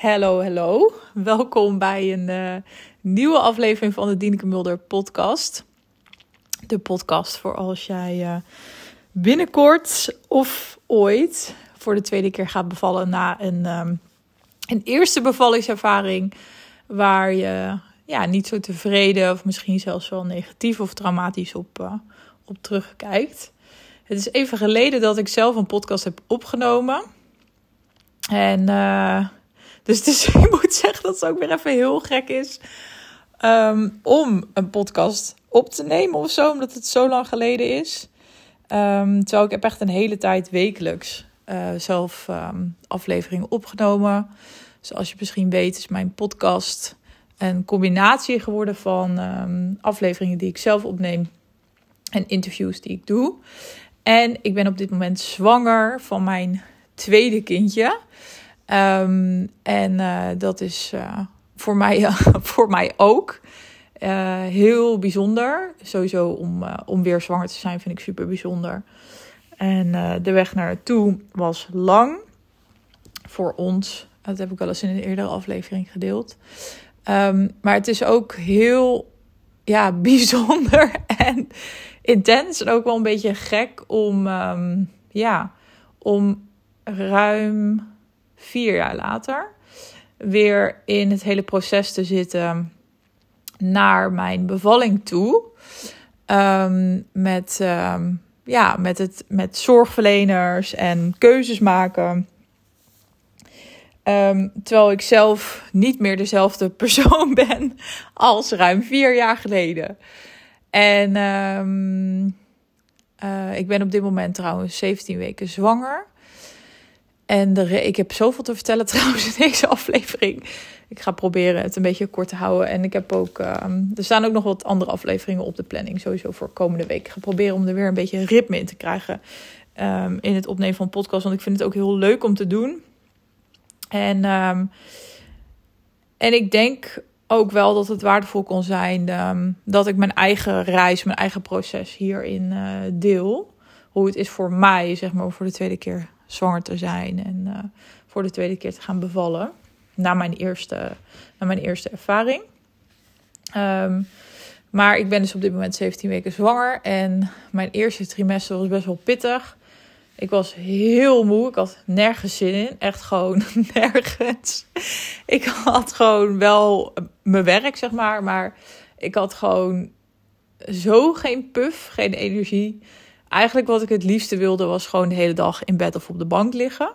Hallo, hallo. Welkom bij een uh, nieuwe aflevering van de Dieneke Mulder podcast. De podcast voor als jij uh, binnenkort of ooit voor de tweede keer gaat bevallen na een, um, een eerste bevallingservaring waar je ja, niet zo tevreden of misschien zelfs wel negatief of traumatisch op, uh, op terugkijkt. Het is even geleden dat ik zelf een podcast heb opgenomen. En dus, dus ik moet zeggen dat het ook weer even heel gek is um, om een podcast op te nemen of zo, omdat het zo lang geleden is. Um, terwijl ik heb echt een hele tijd wekelijks uh, zelf um, afleveringen opgenomen. Zoals je misschien weet is mijn podcast een combinatie geworden van afleveringen die ik zelf opneem en interviews die ik doe. En ik ben op dit moment zwanger van mijn tweede kindje. Um, en uh, dat is uh, voor, mij, voor mij ook heel bijzonder. Sowieso om, om weer zwanger te zijn vind ik super bijzonder. En de weg naar naartoe was lang voor ons. Dat heb ik wel eens in een eerdere aflevering gedeeld. Um, maar het is ook heel ja, bijzonder en intens. En ook wel een beetje gek om, um, ja, om ruim vier jaar later weer in het hele proces te zitten naar mijn bevalling toe. Um, met, um, ja, met, het, met zorgverleners en keuzes maken. Um, terwijl ik zelf niet meer dezelfde persoon ben als ruim vier jaar geleden. En uh, ik ben op dit moment trouwens 17 weken zwanger. En ik heb zoveel te vertellen trouwens in deze aflevering. Ik ga proberen het een beetje kort te houden. En ik heb ook, um, er staan ook nog wat andere afleveringen op de planning. Sowieso voor komende week. Ik ga proberen om er weer een beetje ritme in te krijgen. Um, in het opnemen van podcast. Want ik vind het ook heel leuk om te doen. En, um, en ik denk ook wel dat het waardevol kon zijn dat ik mijn eigen reis, mijn eigen proces hierin uh, deel. Hoe het is voor mij, zeg maar, voor de tweede keer zwanger te zijn en uh, voor de tweede keer te gaan bevallen. Na mijn eerste, na mijn eerste ervaring. Um, maar ik ben dus op dit moment 17 weken zwanger. En mijn eerste trimester was best wel pittig. Ik was heel moe. Ik had nergens zin in. Echt gewoon nergens. Ik had gewoon wel mijn werk, zeg maar. Maar ik had gewoon zo geen puff, geen energie eigenlijk wat ik het liefste wilde was gewoon de hele dag in bed of op de bank liggen.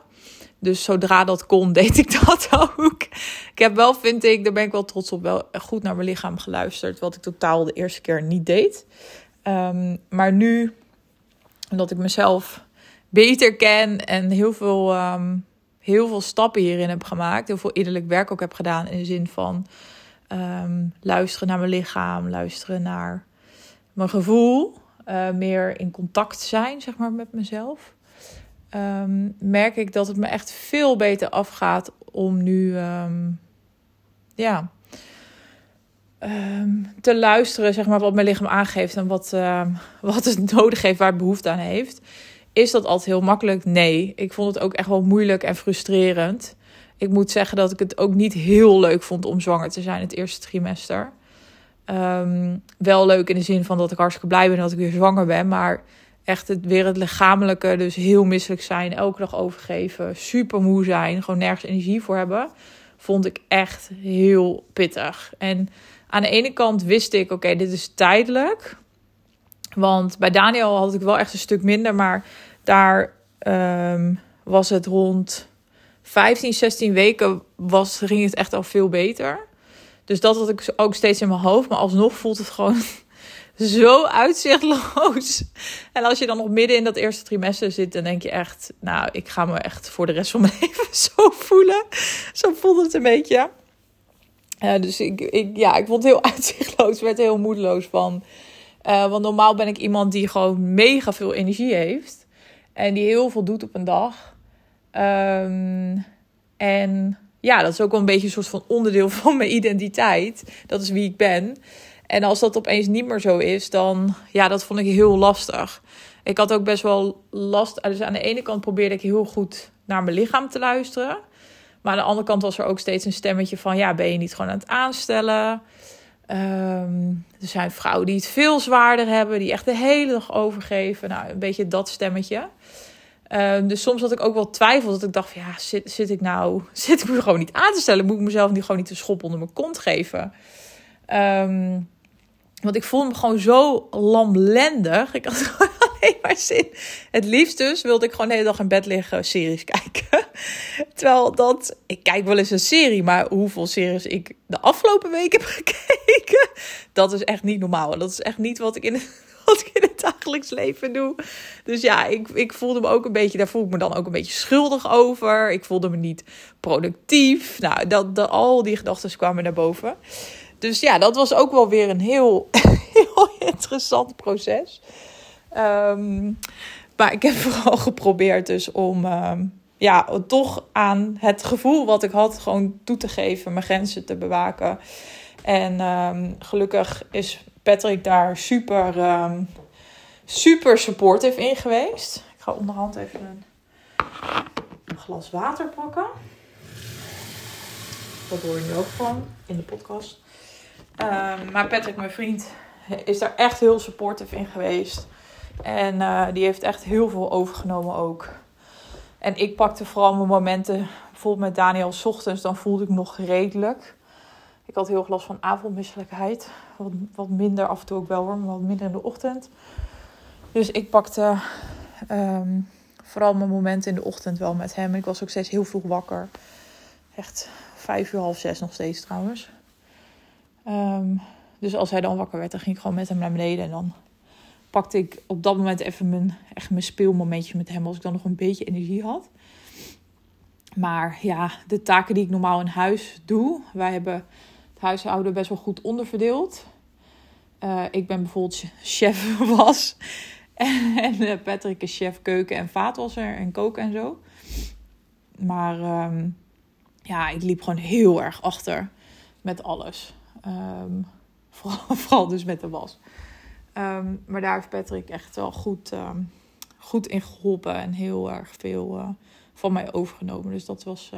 Dus zodra dat kon, deed ik dat ook. Ik heb wel, vind ik, daar ben ik wel trots op, wel goed naar mijn lichaam geluisterd. Wat ik totaal de eerste keer niet deed. Um, maar nu, omdat ik mezelf beter ken en heel veel, um, heel veel stappen hierin heb gemaakt. Heel veel innerlijk werk ook heb gedaan in de zin van um, luisteren naar mijn lichaam, luisteren naar mijn gevoel. Uh, meer in contact zijn, zeg maar, met mezelf. Um, merk ik dat het me echt veel beter afgaat om nu, um, ja, um, te luisteren, zeg maar, wat mijn lichaam aangeeft en wat, wat het nodig heeft, waar het behoefte aan heeft. Is dat altijd heel makkelijk? Nee. Ik vond het ook echt wel moeilijk en frustrerend. Ik moet zeggen dat ik het ook niet heel leuk vond om zwanger te zijn het eerste trimester. Um, wel leuk in de zin van dat ik hartstikke blij ben dat ik weer zwanger ben. Maar echt het, weer het lichamelijke, dus heel misselijk zijn, elke dag overgeven, super moe zijn, gewoon nergens energie voor hebben, vond ik echt heel pittig. En aan de ene kant wist ik, oké, dit is tijdelijk. Want bij Daniel had ik wel echt een stuk minder, maar daar um, was het rond 15, 16 weken was, ging het echt al veel beter. Dus dat had ik ook steeds in mijn hoofd. Maar alsnog voelt het gewoon zo uitzichtloos. En als je dan nog midden in dat eerste trimester zit, dan denk je echt, nou, ik ga me echt voor de rest van mijn leven zo voelen. Zo voelde het een beetje. Dus ik, ik, ja, ik vond het heel uitzichtloos, werd er heel moedeloos van. Uh, want normaal ben ik iemand die gewoon mega veel energie heeft. En die heel veel doet op een dag. Um, en ja, dat is ook wel een beetje een soort van onderdeel van mijn identiteit. Dat is wie ik ben. En als dat opeens niet meer zo is, dan ja, dat vond ik heel lastig. Ik had ook best wel last. Dus aan de ene kant probeerde ik heel goed naar mijn lichaam te luisteren. Maar aan de andere kant was er ook steeds een stemmetje van: ja, ben je niet gewoon aan het aanstellen? Ehm, er zijn vrouwen die het veel zwaarder hebben, die echt de hele dag overgeven. Nou, een beetje dat stemmetje. Ehm, dus soms had ik ook wel twijfel dat ik dacht: van, ja, zit, zit ik nou, zit ik me gewoon niet aan te stellen? Moet ik mezelf niet gewoon niet de schop onder mijn kont geven? Ehm, want ik voelde me gewoon zo lamlendig. Ik had gewoon alleen maar zin. Het liefst dus wilde ik gewoon de hele dag in bed liggen, series kijken. Terwijl dat, ik kijk wel eens een serie, maar hoeveel series ik de afgelopen week heb gekeken, dat is echt niet normaal. Dat is echt niet wat ik in wat ik in het dagelijks leven doe. Dus ja, ik, ik voelde me ook een beetje, daar voel ik me dan ook een beetje schuldig over. Ik voelde me niet productief. Nou, dat, dat, al die gedachten kwamen naar boven. Dus ja, dat was ook wel weer een heel, heel interessant proces. Ehm, maar ik heb vooral geprobeerd dus om ehm, ja, toch aan het gevoel wat ik had gewoon toe te geven. Mijn grenzen te bewaken. En ehm, gelukkig is Patrick daar super, super supportive in geweest. Ik ga onderhand even een glas water pakken. Dat hoor je nu ook van in de podcast. Um, maar Patrick, mijn vriend, is daar echt heel supportive in geweest. En uh, die heeft echt heel veel overgenomen ook. En ik pakte vooral mijn momenten, bijvoorbeeld met Daniel, ochtends, dan voelde ik nog redelijk. Ik had heel last van avondmisselijkheid. Wat, wat minder af en toe ook wel hoor, maar wat minder in de ochtend. Dus ik pakte um, vooral mijn momenten in de ochtend wel met hem. Ik was ook steeds heel vroeg wakker. Echt vijf uur, half zes nog steeds trouwens. Um, dus als hij dan wakker werd, dan ging ik gewoon met hem naar beneden. En dan pakte ik op dat moment even mijn, echt mijn speelmomentje met hem. Als ik dan nog een beetje energie had. Maar ja, de taken die ik normaal in huis doe. Wij hebben huishouden best wel goed onderverdeeld. Uh, ik ben bijvoorbeeld chef was. En uh, Patrick is chef keuken en vaatwasser en koken en zo. Maar um, ja, ik liep gewoon heel erg achter met alles. Um, vooral, vooral, dus met de was. Um, maar daar heeft Patrick echt wel goed, goed in geholpen en heel erg veel uh, van mij overgenomen. Dus dat was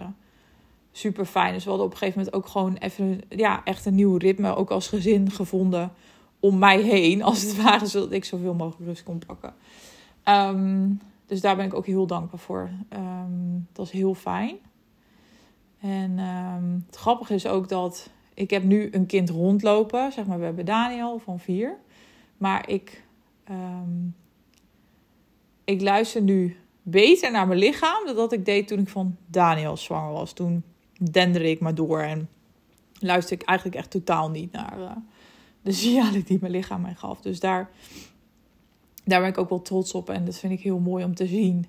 super fijn. Dus we hadden op een gegeven moment ook gewoon even ja, echt een nieuw ritme, ook als gezin gevonden om mij heen, als het ware, zodat ik zoveel mogelijk rust kon pakken. dus daar ben ik ook heel dankbaar voor. dat is heel fijn. En het grappige is ook dat ik heb nu een kind rondlopen. Zeg maar, we hebben Daniel van vier. Maar ik, um, ik luister nu beter naar mijn lichaam dan dat ik deed toen ik van Daniel zwanger was. Toen denderde ik maar door en luisterde ik eigenlijk echt totaal niet naar uh, de signalen die mijn lichaam mij gaf. Dus daar, daar ben ik ook wel trots op. En dat vind ik heel mooi om te zien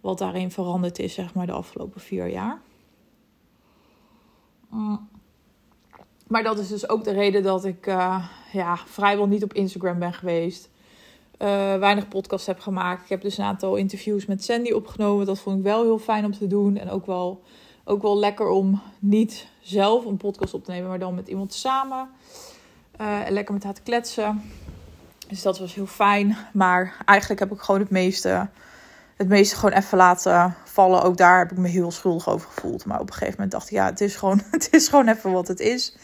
wat daarin veranderd is, zeg maar, de afgelopen vier jaar. Mm. Maar dat is dus ook de reden dat ik uh, ja, vrijwel niet op Instagram ben geweest. Uh, weinig podcast heb gemaakt. Ik heb dus een aantal interviews met Sandy opgenomen. Dat vond ik wel heel fijn om te doen. En ook wel, ook wel lekker om niet zelf een podcast op te nemen, maar dan met iemand samen. Uh, lekker met haar te kletsen. Dus dat was heel fijn. Maar eigenlijk heb ik gewoon het meeste, het meeste gewoon even laten vallen. Ook daar heb ik me heel schuldig over gevoeld. Maar op een gegeven moment dacht ik, ja, het is gewoon, het is gewoon even wat het is.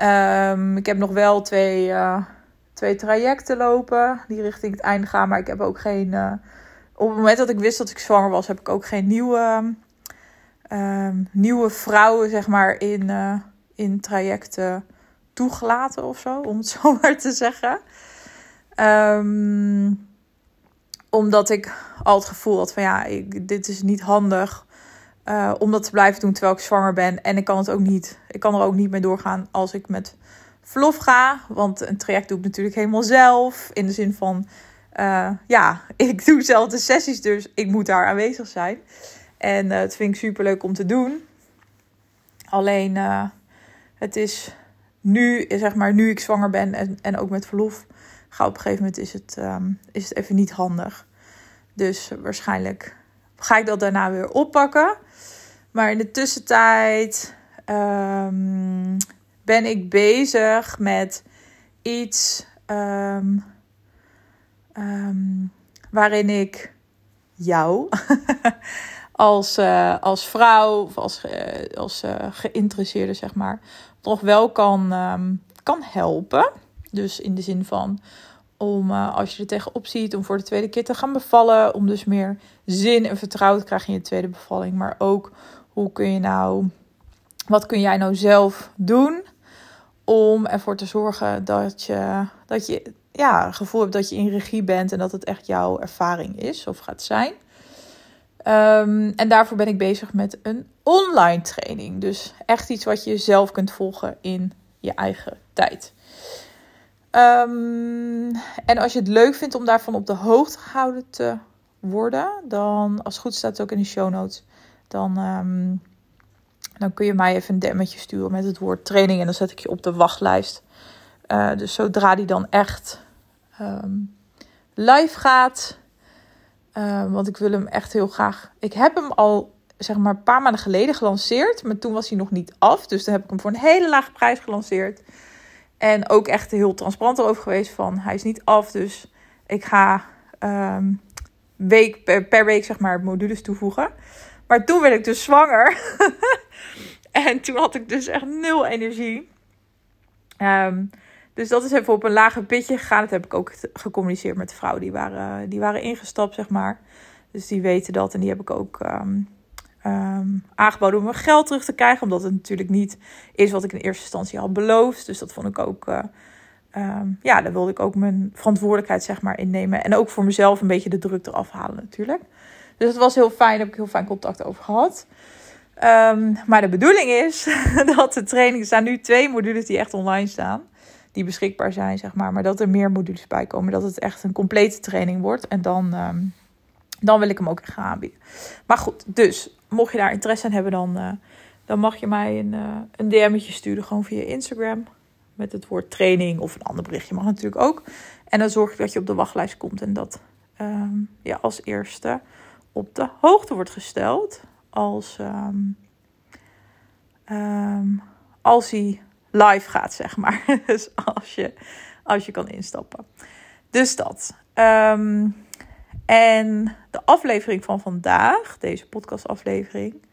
Um, ik heb nog wel twee, uh, twee trajecten lopen die richting het einde gaan. Maar ik heb ook geen. Uh, op het moment dat ik wist dat ik zwanger was, heb ik ook geen nieuwe, um, nieuwe vrouwen, zeg maar, in, uh, in trajecten toegelaten of zo, om het zo maar te zeggen. Um, omdat ik al het gevoel had van ja, ik, dit is niet handig uh, om dat te blijven doen terwijl ik zwanger ben. En ik kan het ook niet. Ik kan er ook niet mee doorgaan als ik met verlof ga. Want een traject doe ik natuurlijk helemaal zelf. In de zin van, uh, ja, ik doe zelf de sessies, dus ik moet daar aanwezig zijn. En uh, het vind ik super leuk om te doen. Alleen, het is nu, zeg maar, nu ik zwanger ben en, en ook met verlof ga op een gegeven moment is het, um, is het even niet handig. Dus waarschijnlijk ga ik dat daarna weer oppakken. Maar in de tussentijd um, ben ik bezig met iets um, waarin ik jou als, uh, als vrouw of als, als uh, geïnteresseerde, zeg maar, toch wel kan, um, kan helpen. Dus in de zin van om als je er tegenop ziet om voor de tweede keer te gaan bevallen, om dus meer zin en vertrouwen te krijgen in je tweede bevalling. Maar ook hoe kun je nou, wat kun jij nou zelf doen om ervoor te zorgen dat je, dat je ja, het gevoel hebt dat je in regie bent en dat het echt jouw ervaring is of gaat zijn. Um, en daarvoor ben ik bezig met een online training. Dus echt iets wat je zelf kunt volgen in je eigen tijd. Um, en als je het leuk vindt om daarvan op de hoogte gehouden te worden, dan, als het goed staat het ook in de show notes, dan, um, dan kun je mij even een demmetje sturen met het woord training en dan zet ik je op de wachtlijst. Uh, dus zodra die dan echt live gaat, uh, want ik wil hem echt heel graag. Ik heb hem al zeg maar een paar maanden geleden gelanceerd, maar toen was hij nog niet af. Dus toen heb ik hem voor een hele lage prijs gelanceerd. En ook echt heel transparant erover geweest van hij is niet af, dus ik ga um, week per, per, week zeg maar modules toevoegen. Maar toen werd ik dus zwanger. en toen had ik dus echt nul energie. Um, dus dat is even op een lager pitje gegaan. Dat heb ik ook gecommuniceerd met de vrouwen die waren, die waren ingestapt, zeg maar. Dus die weten dat. En die heb ik ook um, um, aangeboden om mijn geld terug te krijgen. Omdat het natuurlijk niet is wat ik in eerste instantie had beloofd. Dus dat vond ik ook. Uh, um, ja, daar wilde ik ook mijn verantwoordelijkheid zeg maar innemen. En ook voor mezelf een beetje de druk eraf halen natuurlijk. Dus het was heel fijn. Daar heb ik heel fijn contact over gehad. Maar de bedoeling is dat de training. Er staan nu twee modules die echt online staan. Die beschikbaar zijn, zeg maar. Maar dat er meer modules bij komen. Dat het echt een complete training wordt. En dan, um, dan wil ik hem ook gaan aanbieden. Maar goed, dus mocht je daar interesse in hebben, dan, uh, dan mag je mij een, uh, een DM'tje sturen. Gewoon via Instagram. Met het woord training of een ander berichtje mag natuurlijk ook. En dan zorg ik dat je op de wachtlijst komt. En dat um, je als eerste op de hoogte wordt gesteld. Als, um, als hij live gaat, zeg maar. dus als je, als je kan instappen. Dus dat. Um, en de aflevering van vandaag, deze podcastaflevering,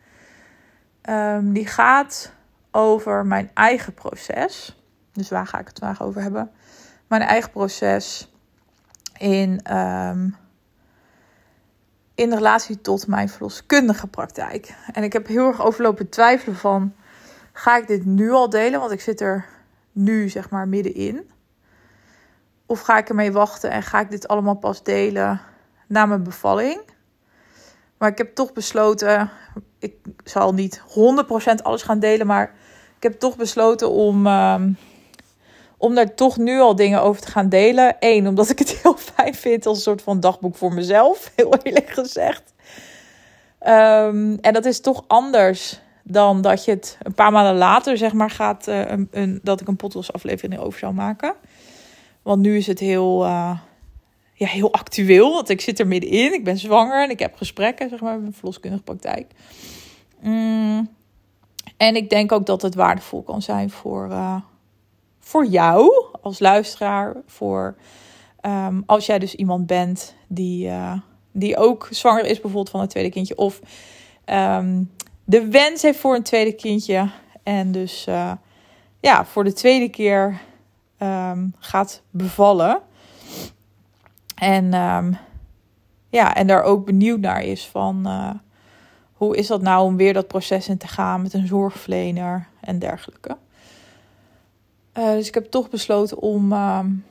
um, die gaat over mijn eigen proces. Dus waar ga ik het vandaag over hebben? Mijn eigen proces in, um, in relatie tot mijn verloskundige praktijk. En ik heb heel erg overlopen twijfelen van Ga ik dit nu al delen? Want ik zit er nu zeg maar middenin. Of ga ik ermee wachten en ga ik dit allemaal pas delen na mijn bevalling? Maar ik heb toch besloten, ik zal niet 100% alles gaan delen, maar ik heb toch besloten om, um, om daar toch nu al dingen over te gaan delen. Eén, omdat ik het heel fijn vind als een soort van dagboek voor mezelf, heel eerlijk gezegd. Um, en dat is toch anders dan dat je het een paar maanden later, zeg maar, gaat. Uh, een, een, dat ik een podcastaflevering over zou maken. Want nu is het heel, uh, ja, heel actueel. Want ik zit er middenin. Ik ben zwanger en ik heb gesprekken, zeg maar, met een verloskundige praktijk. Mm. En ik denk ook dat het waardevol kan zijn voor, uh, voor jou als luisteraar. Voor um, als jij dus iemand bent die, die ook zwanger is, bijvoorbeeld van een tweede kindje. Of um, de wens heeft voor een tweede kindje. En dus uh, ja, voor de tweede keer um, gaat bevallen. En um, ja, en daar ook benieuwd naar is van uh, hoe is dat nou om weer dat proces in te gaan met een zorgverlener en dergelijke. Uh, dus ik heb toch besloten om, um,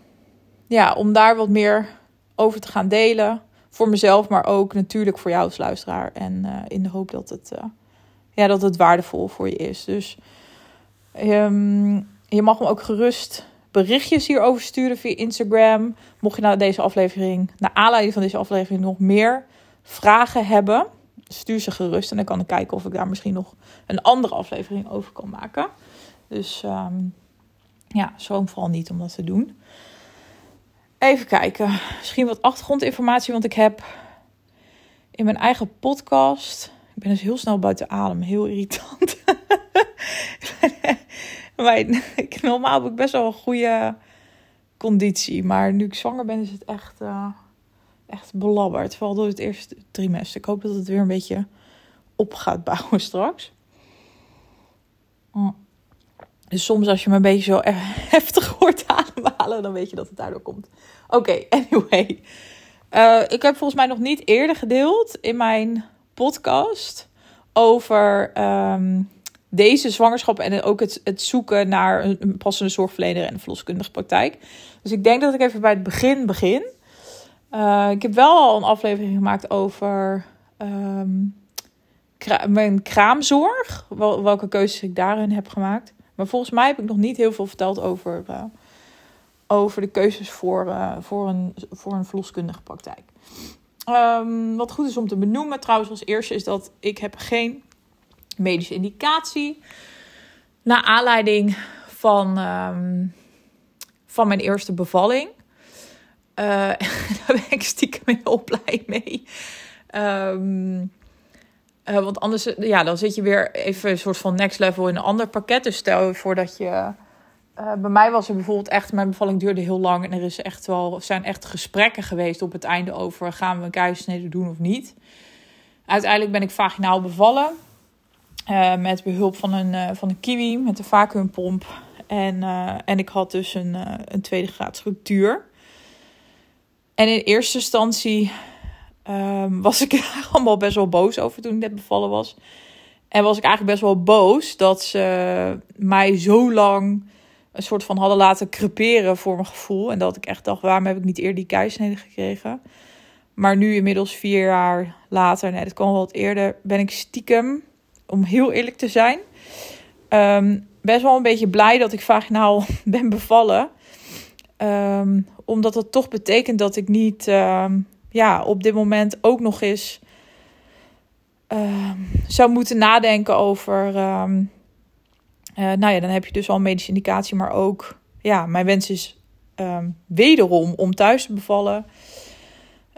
ja, om daar wat meer over te gaan delen. Voor mezelf, maar ook natuurlijk voor jou als luisteraar. En in de hoop dat het ja, dat het waardevol voor je is. Dus um, je mag me ook gerust berichtjes hierover sturen via Instagram. Mocht je na deze aflevering, naar aanleiding van deze aflevering, nog meer vragen hebben, stuur ze gerust. En dan kan ik kijken of ik daar misschien nog een andere aflevering over kan maken. Dus um, ja, schroom vooral niet om dat te doen. Even kijken. Misschien wat achtergrondinformatie, want ik heb in mijn eigen podcast ik ben dus heel snel buiten adem. Heel irritant. maar normaal heb ik best wel een goede conditie. Maar nu ik zwanger ben, is het echt, uh, echt belabberd. Vooral door het eerste trimester. Ik hoop dat het weer een beetje op gaat bouwen straks. Mm. Dus soms als je me een beetje zo heftig hoort ademhalen, dan weet je dat het daardoor komt. Oké, anyway. Uh, ik heb volgens mij nog niet eerder gedeeld in mijn podcast over ehm, deze zwangerschap en ook het, het zoeken naar een passende zorgverlener en een verloskundige praktijk. Dus ik denk dat ik even bij het begin begin. Uh, ik heb wel al een aflevering gemaakt over um, mijn kraamzorg. Wel, welke keuzes ik daarin heb gemaakt. Maar volgens mij heb ik nog niet heel veel verteld over, uh, over de keuzes voor, uh, voor, een, voor een verloskundige praktijk. Um, wat goed is om te benoemen trouwens als eerste is dat ik heb geen medische indicatie. Naar aanleiding van, um, van mijn eerste bevalling. Uh, daar ben ik stiekem heel blij mee. Um, uh, want anders ja, dan zit je weer even een soort van next level in een ander pakket. Dus stel je voor dat je. Uh, bij mij was er bijvoorbeeld echt, mijn bevalling duurde heel lang. En er is echt wel, zijn echt gesprekken geweest op het einde over gaan we een keizersnede doen of niet. Uiteindelijk ben ik vaginaal bevallen. Uh, met behulp van een, van een kiwi met een vacuümpomp. En, en ik had dus een, een tweede graad structuur. En in eerste instantie um, was ik er allemaal best wel boos over toen ik net bevallen was. En was ik eigenlijk best wel boos dat ze mij zo lang een soort van hadden laten creperen voor mijn gevoel. En dat ik echt dacht, waarom heb ik niet eerder die keisnede gekregen? Maar nu inmiddels vier jaar later, nee, dat kwam wel wat eerder, ben ik stiekem, om heel eerlijk te zijn, um, best wel een beetje blij dat ik vaginaal ben bevallen. Um, omdat dat toch betekent dat ik niet um, ja, op dit moment ook nog eens zou moeten nadenken over. Uh, nou ja, dan heb je dus al medische indicatie, maar ook, ja, mijn wens is um, wederom om thuis te bevallen.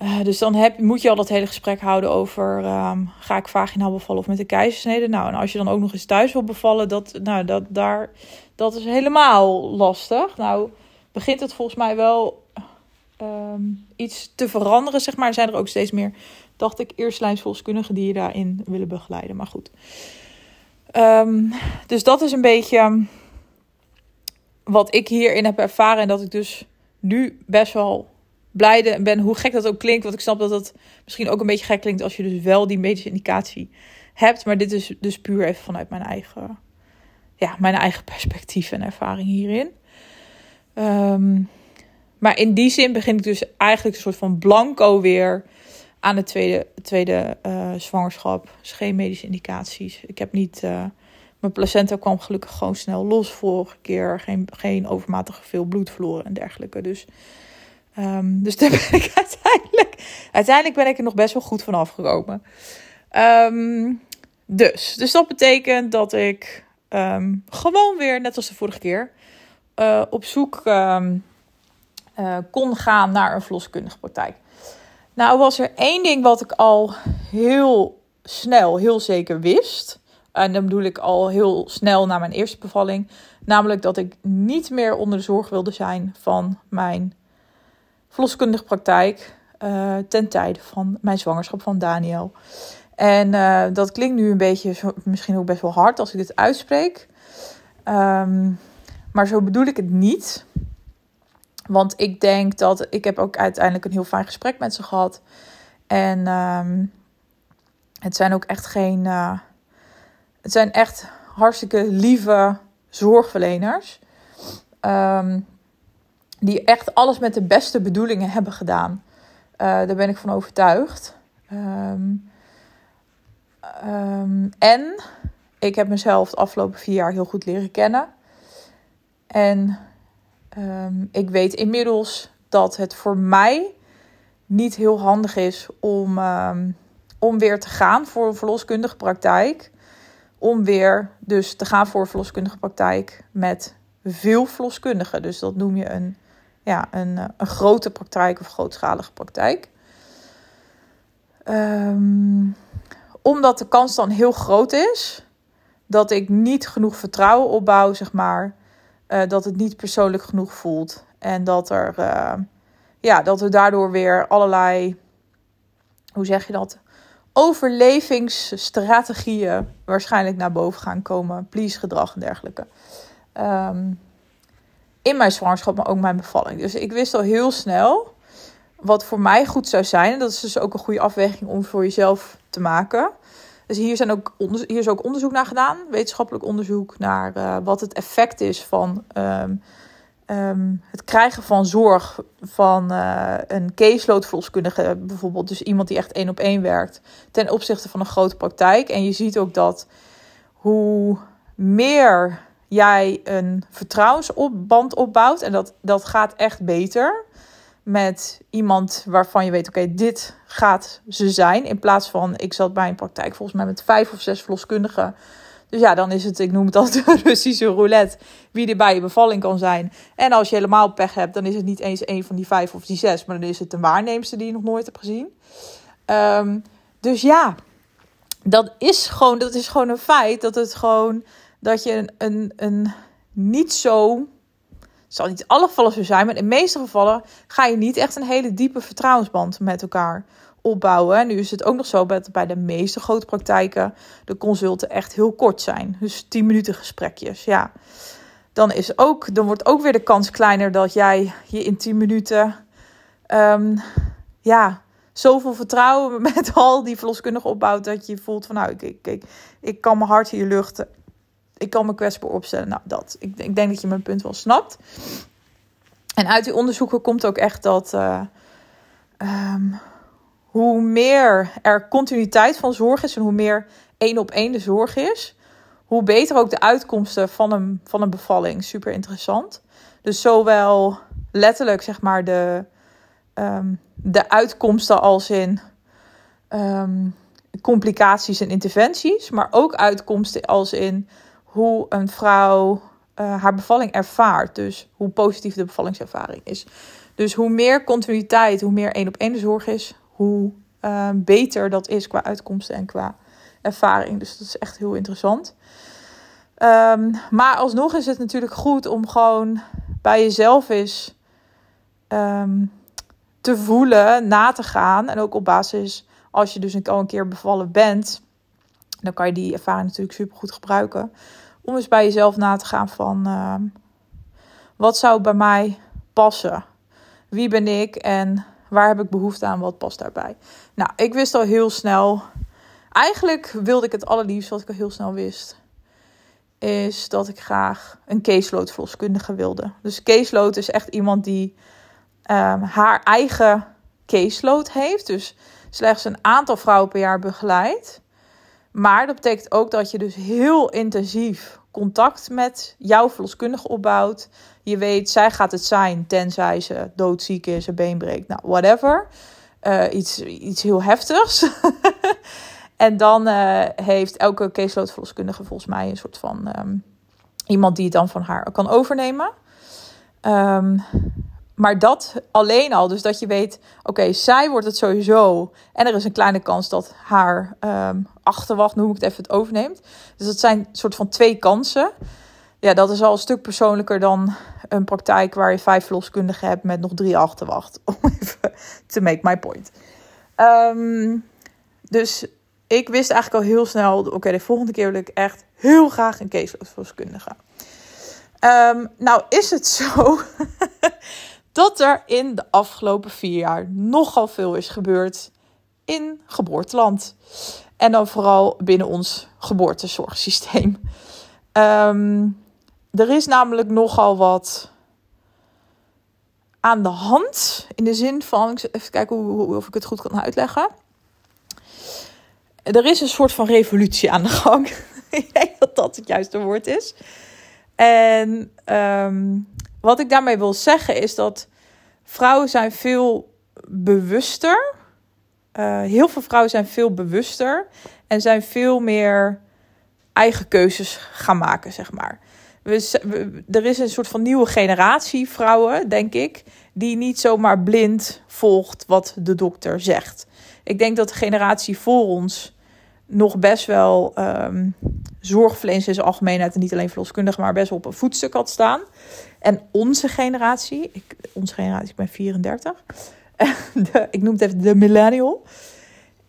Uh, dus dan heb, moet je al dat hele gesprek houden over ga ik vaginaal bevallen of met een keizersnede. Nou, en als je dan ook nog eens thuis wil bevallen, dat, nou, dat, daar, dat is helemaal lastig. Nou, begint het volgens mij wel um, iets te veranderen, zeg maar. Zijn er ook steeds meer, dacht ik, eerstlijnsvolkskundigen die je daarin willen begeleiden. Maar goed. Um, dus dat is een beetje wat ik hierin heb ervaren. En dat ik dus nu best wel blij ben, hoe gek dat ook klinkt. Want ik snap dat dat misschien ook een beetje gek klinkt als je dus wel die medische indicatie hebt. Maar dit is dus puur even vanuit mijn eigen, ja, mijn eigen perspectief en ervaring hierin. Um, maar in die zin begin ik dus eigenlijk een soort van blanco weer aan de tweede, tweede uh, zwangerschap. Dus geen medische indicaties. Ik heb niet. Uh, mijn placenta kwam gelukkig gewoon snel los vorige keer. Geen, geen overmatig veel bloed verloren en dergelijke. Dus, um, dus daar ben ik uiteindelijk. Uiteindelijk ben ik er nog best wel goed van afgekomen. Um, dus, dus dat betekent dat ik um, gewoon weer, net als de vorige keer, uh, op zoek kon gaan naar een verloskundige praktijk. Nou was er één ding wat ik al heel snel, heel zeker wist. En dan bedoel ik al heel snel na mijn eerste bevalling. Namelijk dat ik niet meer onder de zorg wilde zijn van mijn verloskundige praktijk. Uh, ten tijde van mijn zwangerschap van Daniel. En uh, dat klinkt nu een beetje, misschien ook best wel hard als ik dit uitspreek. Um, maar zo bedoel ik het niet. Want ik denk dat ik heb ook uiteindelijk een heel fijn gesprek met ze gehad. En um, het zijn ook echt geen. Uh, het zijn echt hartstikke lieve zorgverleners. Um, die echt alles met de beste bedoelingen hebben gedaan. Uh, daar ben ik van overtuigd. Um, en ik heb mezelf de afgelopen vier jaar heel goed leren kennen. En Um, ik weet inmiddels dat het voor mij niet heel handig is om, um, om weer te gaan voor een verloskundige praktijk. Om weer dus te gaan voor een verloskundige praktijk met veel verloskundigen. Dus dat noem je een, ja, een, een grote praktijk of grootschalige praktijk. Um, omdat de kans dan heel groot is dat ik niet genoeg vertrouwen opbouw, zeg maar uh, dat het niet persoonlijk genoeg voelt. En dat er, uh, ja, dat er daardoor weer allerlei, hoe zeg je dat? overlevingsstrategieën waarschijnlijk naar boven gaan komen. Please gedrag en dergelijke. Ehm, in mijn zwangerschap, maar ook mijn bevalling. Dus ik wist al heel snel wat voor mij goed zou zijn. En dat is dus ook een goede afweging om voor jezelf te maken. Dus hier, zijn ook hier is ook onderzoek naar gedaan, wetenschappelijk onderzoek naar uh, wat het effect is van um, um, het krijgen van zorg van uh, een caseload-verloskundige, bijvoorbeeld. Dus iemand die echt één op één werkt, ten opzichte van een grote praktijk. En je ziet ook dat hoe meer jij een vertrouwensband opbouwt, en dat, dat gaat echt beter met iemand waarvan je weet, oké, dit gaat ze zijn. In plaats van, ik zat bij een praktijk volgens mij met vijf of zes verloskundigen. Dus ja, dan is het, ik noem het altijd de Russische roulette, wie er bij je bevalling kan zijn. En als je helemaal pech hebt, dan is het niet eens een van die vijf of die zes, maar dan is het een waarneemster die je nog nooit hebt gezien. Um, dus ja, dat is gewoon, dat is gewoon een feit dat het gewoon, dat je een, een, een niet zo zal niet alle gevallen zo zijn, maar in de meeste gevallen ga je niet echt een hele diepe vertrouwensband met elkaar opbouwen. En nu is het ook nog zo dat bij de meeste grote praktijken de consulten echt heel kort zijn. Dus 10 minuten gesprekjes. Ja, dan, is ook, dan wordt ook weer de kans kleiner dat jij je in 10 minuten um, ja, zoveel vertrouwen met al die verloskundigen opbouwt dat je voelt van nou, ik, ik, ik, ik kan mijn hart hier luchten ik kan me kwetsbaar opstellen. Nou, dat. Ik, ik, denk dat je mijn punt wel snapt. En uit die onderzoeken komt ook echt dat uh, um, hoe meer er continuïteit van zorg is en hoe meer één op één de zorg is, hoe beter ook de uitkomsten van een, van een bevalling. Super interessant. Dus zowel letterlijk zeg maar de, um, de uitkomsten als in um, complicaties en interventies, maar ook uitkomsten als in hoe een vrouw uh, haar bevalling ervaart. Dus hoe positief de bevallingservaring is. Dus hoe meer continuïteit, hoe meer één op één zorg is, hoe uh, beter dat is qua uitkomsten en qua ervaring. Dus dat is echt heel interessant. Um, maar alsnog is het natuurlijk goed om gewoon bij jezelf eens um, te voelen, na te gaan. En ook op basis, als je dus al een keer bevallen bent, dan kan je die ervaring natuurlijk super goed gebruiken om eens bij jezelf na te gaan van uh, wat zou bij mij passen? Wie ben ik en waar heb ik behoefte aan? Wat past daarbij? Nou, ik wist al heel snel. Eigenlijk wilde ik het allerliefst, wat ik al heel snel wist, is dat ik graag een caseload verloskundige wilde. Dus caseload is echt iemand die um, haar eigen caseload heeft. Dus slechts een aantal vrouwen per jaar begeleidt. Maar dat betekent ook dat je dus heel intensief contact met jouw verloskundige opbouwt. Je weet, zij gaat het zijn tenzij ze doodziek is, een been breekt, nou, whatever. Uh, iets, iets heel heftigs. en dan uh, heeft elke caseload verloskundige volgens mij een soort van um, iemand die het dan van haar kan overnemen. Um, maar dat alleen al, dus dat je weet, oké, zij wordt het sowieso. En er is een kleine kans dat haar um, achterwacht, noem ik het even, het overneemt. Dus dat zijn soort van twee kansen. Ja, dat is al een stuk persoonlijker dan een praktijk waar je vijf verloskundigen hebt met nog drie achterwacht. Om even te make my point. Um, dus ik wist eigenlijk al heel snel, oké, de volgende keer wil ik echt heel graag een caseload Um, nou is het zo dat er in de afgelopen vier jaar nogal veel is gebeurd in geboorteland. En dan vooral binnen ons geboortezorgsysteem. Um, er is namelijk nogal wat aan de hand. In de zin van, even kijken hoe, of ik het goed kan uitleggen. Er is een soort van revolutie aan de gang. ik denk dat dat het juiste woord is. En um, wat ik daarmee wil zeggen is dat vrouwen zijn veel bewuster. Uh, heel veel vrouwen zijn veel bewuster en zijn veel meer eigen keuzes gaan maken, zeg maar. We, er is een soort van nieuwe generatie vrouwen, denk ik, die niet zomaar blind volgt wat de dokter zegt. Ik denk dat de generatie voor ons nog best wel um, zorgverleners in zijn algemeenheid en niet alleen verloskundigen, maar best op een voetstuk had staan. En onze generatie, ik, onze generatie, ik ben 34, de, ik noem het even de millennial,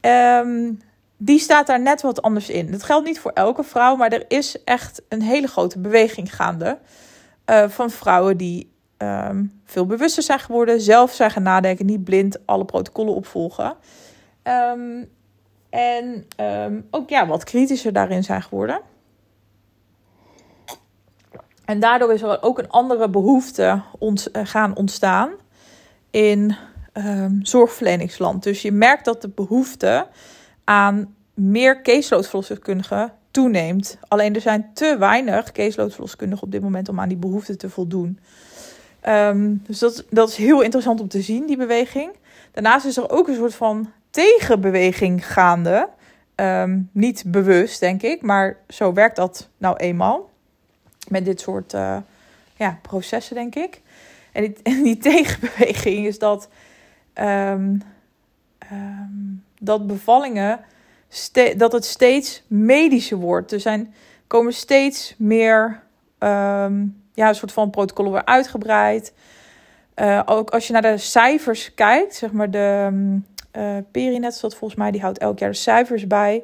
um, die staat daar net wat anders in. Dat geldt niet voor elke vrouw, maar er is echt een hele grote beweging gaande uh, van vrouwen die um, veel bewuster zijn geworden, zelf zijn gaan nadenken, niet blind alle protocollen opvolgen. Um, en um, ook ja, wat kritischer daarin zijn geworden. En daardoor is er ook een andere behoefte ont uh, gaan ontstaan in zorgverleningsland. Dus je merkt dat de behoefte aan meer caseloadverloskundigen toeneemt. Alleen er zijn te weinig caseloadverloskundigen op dit moment om aan die behoefte te voldoen. Um, dus dat, dat is heel interessant om te zien, die beweging. Daarnaast is er ook een soort van tegenbeweging gaande. Um, niet bewust, denk ik, maar zo werkt dat nou eenmaal. Met dit soort uh, ja, processen, denk ik. En die, die tegenbeweging is dat, um, dat bevallingen, dat het steeds medischer wordt. Er zijn, komen steeds meer ja, een soort van protocollen weer uitgebreid. Uh, ook als je naar de cijfers kijkt, zeg maar de uh, Perinet, dat volgens mij, die houdt elk jaar de cijfers bij.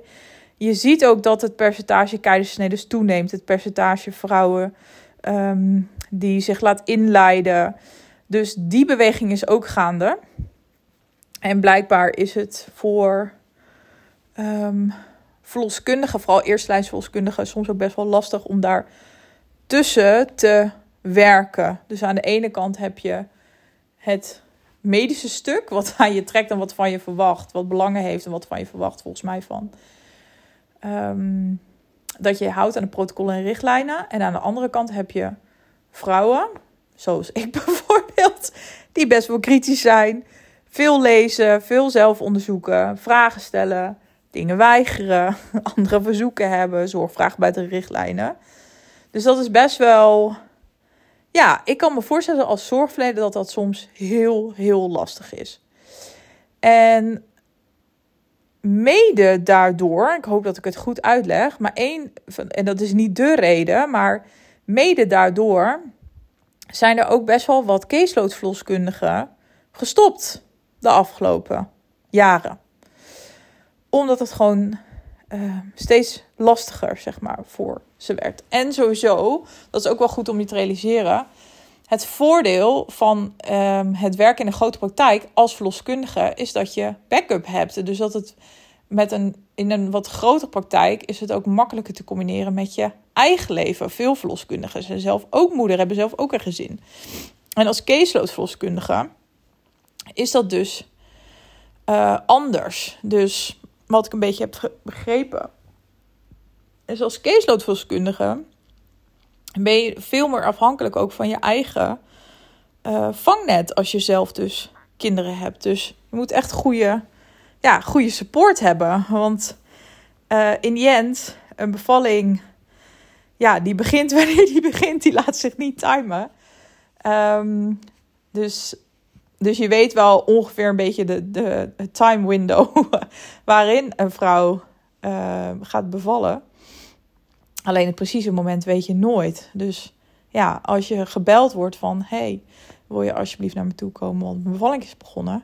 Je ziet ook dat het percentage keizersneden toeneemt. Het percentage vrouwen um, die zich laat inleiden. Dus die beweging is ook gaande. En blijkbaar is het voor um, verloskundigen, vooral eerstlijns verloskundigen, soms ook best wel lastig om daar tussen te werken. Dus aan de ene kant heb je het medische stuk, wat aan je trekt en wat van je verwacht, wat belangen heeft en wat van je verwacht, volgens mij van. Um, dat je houdt aan de protocollen en richtlijnen. En aan de andere kant heb je vrouwen, zoals ik bijvoorbeeld, die best wel kritisch zijn. Veel lezen, veel zelf onderzoeken, vragen stellen, dingen weigeren, andere verzoeken hebben, zorgvragen bij de richtlijnen. Dus dat is best wel. Ja, ik kan me voorstellen als zorgverlener dat dat soms heel, heel lastig is. En mede daardoor, ik hoop dat ik het goed uitleg, maar één, en dat is niet de reden, maar mede daardoor zijn er ook best wel wat caseloadverloskundigen gestopt de afgelopen jaren. Omdat het gewoon uh, steeds lastiger, zeg maar, voor ze werd. En sowieso, dat is ook wel goed om je te realiseren. Het voordeel van um, het werken in een grote praktijk als verloskundige is dat je backup hebt. Dus dat het met een, in een wat grotere praktijk is het ook makkelijker te combineren met je eigen leven. Veel verloskundigen zijn zelf ook moeder, hebben zelf ook een gezin. En als caseload verloskundige is dat dus uh, anders. Dus wat ik een beetje heb begrepen, is als caseloadverloskundige ben je veel meer afhankelijk ook van je eigen uh, vangnet als je zelf dus kinderen hebt. Dus je moet echt goede, ja, goede support hebben. Want uh, in die end, een bevalling, ja, die begint wanneer die begint, die laat zich niet timen. Um, dus dus je weet wel ongeveer een beetje de, de, time window waarin een vrouw uh, gaat bevallen. Alleen het precieze moment weet je nooit. Dus ja, als je gebeld wordt van... hey, wil je alsjeblieft naar me toe komen, want mijn bevalling is begonnen.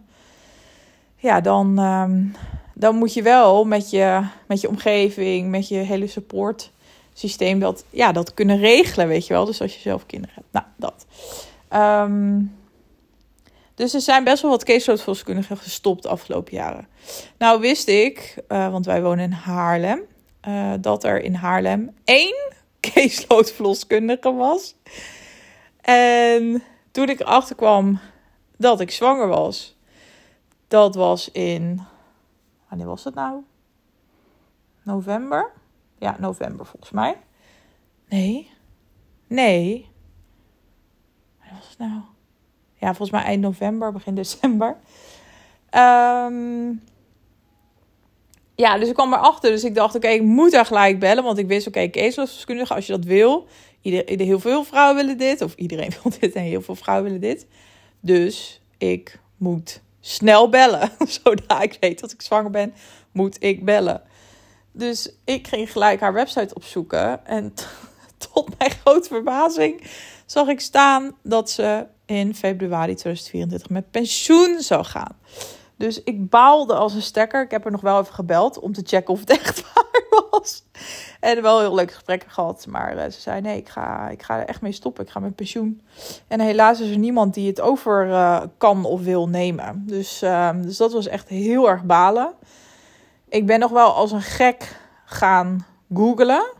Ja, dan, um, dan moet je wel met je, met je omgeving, met je hele support systeem dat, ja, dat kunnen regelen, weet je wel. Dus als je zelf kinderen hebt. Nou, dat. Um, dus er zijn best wel wat caseloadverloskundigen gestopt de afgelopen jaren. Nou wist ik, uh, want wij wonen in Haarlem, uh, dat er in Haarlem één caseloadverloskundige was. En toen ik erachter kwam dat ik zwanger was, dat was in. Wanneer was het nou? November? Ja, november volgens mij. Nee. Nee. Wanneer was het nou? ja, volgens mij eind november, begin december. Um, ja, dus ik kwam erachter. Dus ik dacht, oké, ik moet daar gelijk bellen. Want ik wist, oké, okay, als je dat wil. Ieder, heel veel vrouwen willen dit. Of iedereen wil dit en heel veel vrouwen willen dit. Dus ik moet snel bellen. Zodra ik weet dat ik zwanger ben, moet ik bellen. Dus ik ging gelijk haar website opzoeken. En tot mijn grote verbazing zag ik staan dat ze in februari 2024 met pensioen zou gaan. Dus ik baalde als een stekker. Ik heb er nog wel even gebeld om te checken of het echt waar was. En wel heel leuke gesprekken gehad. Maar uh, ze zei: nee, ik ga, ik ga er echt mee stoppen. Ik ga met pensioen. En helaas is er niemand die het over uh, kan of wil nemen. Dus, uh, dus dat was echt heel erg balen. Ik ben nog wel als een gek gaan googlen.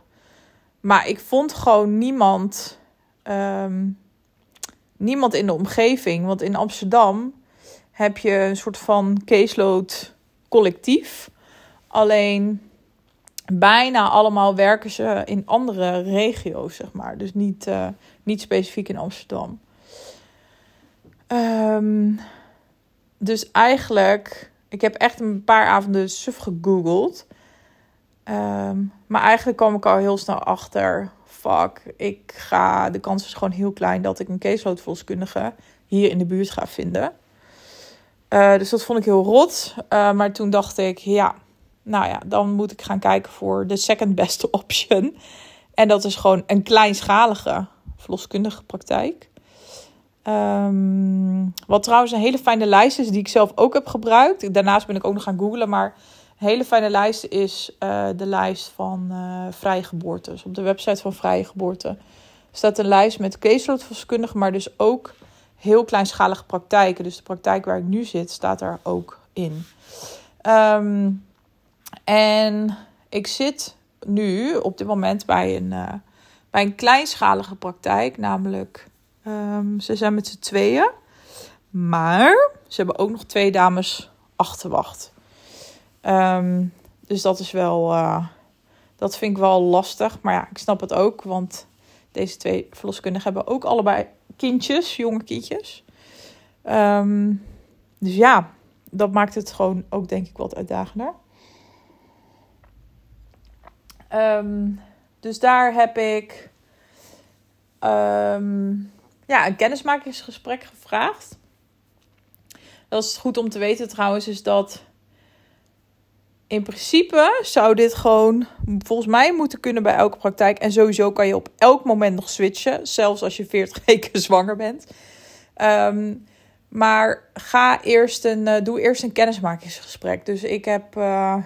Maar ik vond gewoon niemand. Um, niemand in de omgeving. Want in Amsterdam heb je een soort van caseload collectief. Alleen bijna allemaal werken ze in andere regio's, zeg maar. Dus niet, uh, niet specifiek in Amsterdam. Um, dus eigenlijk, ik heb echt een paar avonden suf gegoogeld. Um, maar eigenlijk kwam ik al heel snel achter fuck, ik ga, de kans is gewoon heel klein dat ik een caseloadvolkskundige hier in de buurt ga vinden. Uh, dus dat vond ik heel rot. Uh, maar toen dacht ik, ja, nou ja, dan moet ik gaan kijken voor de second best option. En dat is gewoon een kleinschalige verloskundige praktijk. Um, wat trouwens een hele fijne lijst is, die ik zelf ook heb gebruikt. Daarnaast ben ik ook nog gaan googlen, maar een hele fijne lijst is uh, de lijst van uh, vrije geboortes. Op de website van Vrije Geboorte staat een lijst met caseloadverloskundigen, maar dus ook heel kleinschalige praktijken. Dus de praktijk waar ik nu zit, staat er ook in. Um, en ik zit nu op dit moment bij een, uh, bij een kleinschalige praktijk, namelijk um, ze zijn met z'n tweeën. Maar ze hebben ook nog twee dames achterwacht. Um, dus dat is wel, uh, dat vind ik wel lastig. Maar ja, ik snap het ook, want deze twee verloskundigen hebben ook allebei kindjes, jonge kindjes. Um, dus ja, dat maakt het gewoon ook denk ik wat uitdagender. Um, dus daar heb ik um, ja, een kennismakingsgesprek gevraagd. Dat is goed om te weten trouwens, is dat in principe zou dit gewoon volgens mij moeten kunnen bij elke praktijk. En sowieso kan je op elk moment nog switchen, zelfs als je 40 weken zwanger bent. Um, maar ga eerst een, uh, doe eerst een kennismakingsgesprek. Dus ik heb, uh,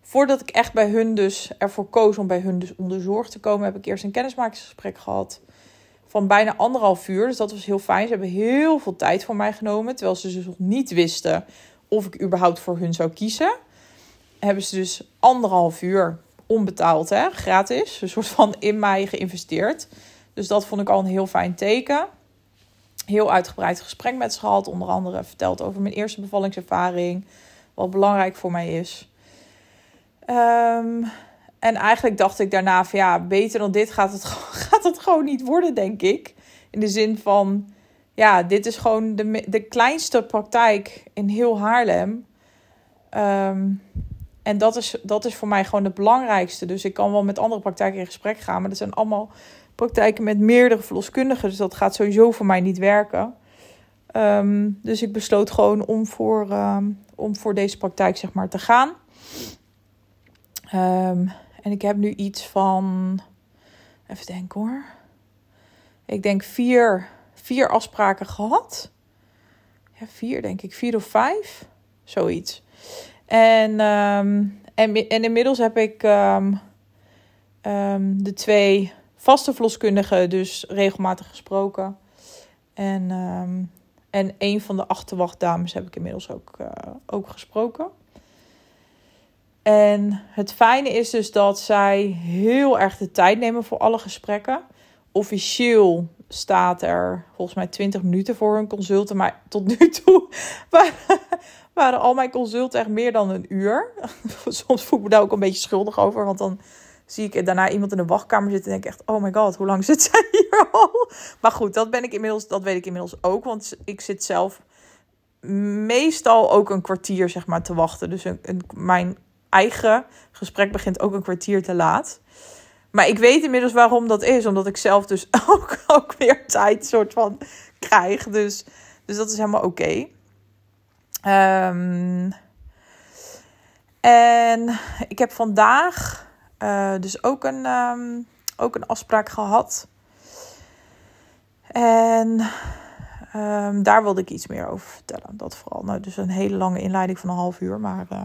voordat ik echt bij hun dus ervoor koos om bij hun dus onder zorg te komen, heb ik eerst een kennismakingsgesprek gehad van bijna anderhalf uur. Dus dat was heel fijn. Ze hebben heel veel tijd voor mij genomen, terwijl ze dus nog niet wisten of ik überhaupt voor hun zou kiezen. Hebben ze dus anderhalf uur onbetaald, hè, gratis, een soort van in mij geïnvesteerd. Dus dat vond ik al een heel fijn teken heel uitgebreid gesprek met ze gehad. Onder andere verteld over mijn eerste bevallingservaring. Wat belangrijk voor mij is. Um, en eigenlijk dacht ik daarna van ja, beter dan dit gaat het, gaat het gewoon niet worden, denk ik. In de zin van, ja, dit is gewoon de, de kleinste praktijk in heel Haarlem. Um, en dat is, dat is voor mij gewoon het belangrijkste. Dus ik kan wel met andere praktijken in gesprek gaan. Maar dat zijn allemaal praktijken met meerdere verloskundigen. Dus dat gaat sowieso voor mij niet werken. Um, dus ik besloot gewoon om voor, um, om voor deze praktijk zeg maar, te gaan. Um, en ik heb nu iets van. Even denken hoor. Ik denk vier, vier afspraken gehad. Ja, vier denk ik. Vier of vijf. Zoiets. En, en, en inmiddels heb ik de twee vaste verloskundige dus regelmatig gesproken. En, en een van de achterwachtdames heb ik inmiddels ook, uh, ook gesproken. En het fijne is dus dat zij heel erg de tijd nemen voor alle gesprekken. Officieel staat er volgens mij 20 minuten voor hun consulten. Maar tot nu toe waren, al mijn consulten echt meer dan een uur. Soms voel ik me daar ook een beetje schuldig over. Want dan zie ik daarna iemand in de wachtkamer zitten en denk echt, oh my god, hoe lang zit zij hier al? Maar goed, dat ben ik inmiddels, dat weet ik inmiddels ook, want ik zit zelf meestal ook een kwartier zeg maar te wachten. Dus een, mijn eigen gesprek begint ook een kwartier te laat. Maar ik weet inmiddels waarom dat is, omdat ik zelf dus ook, ook weer tijd soort van krijg. Dus, dus dat is helemaal oké. Um, en ik heb vandaag uh, dus ook een, um, ook een afspraak gehad. En Ehm, daar wilde ik iets meer over vertellen. Dat vooral. Nou, dus een hele lange inleiding van een half uur. Maar uh,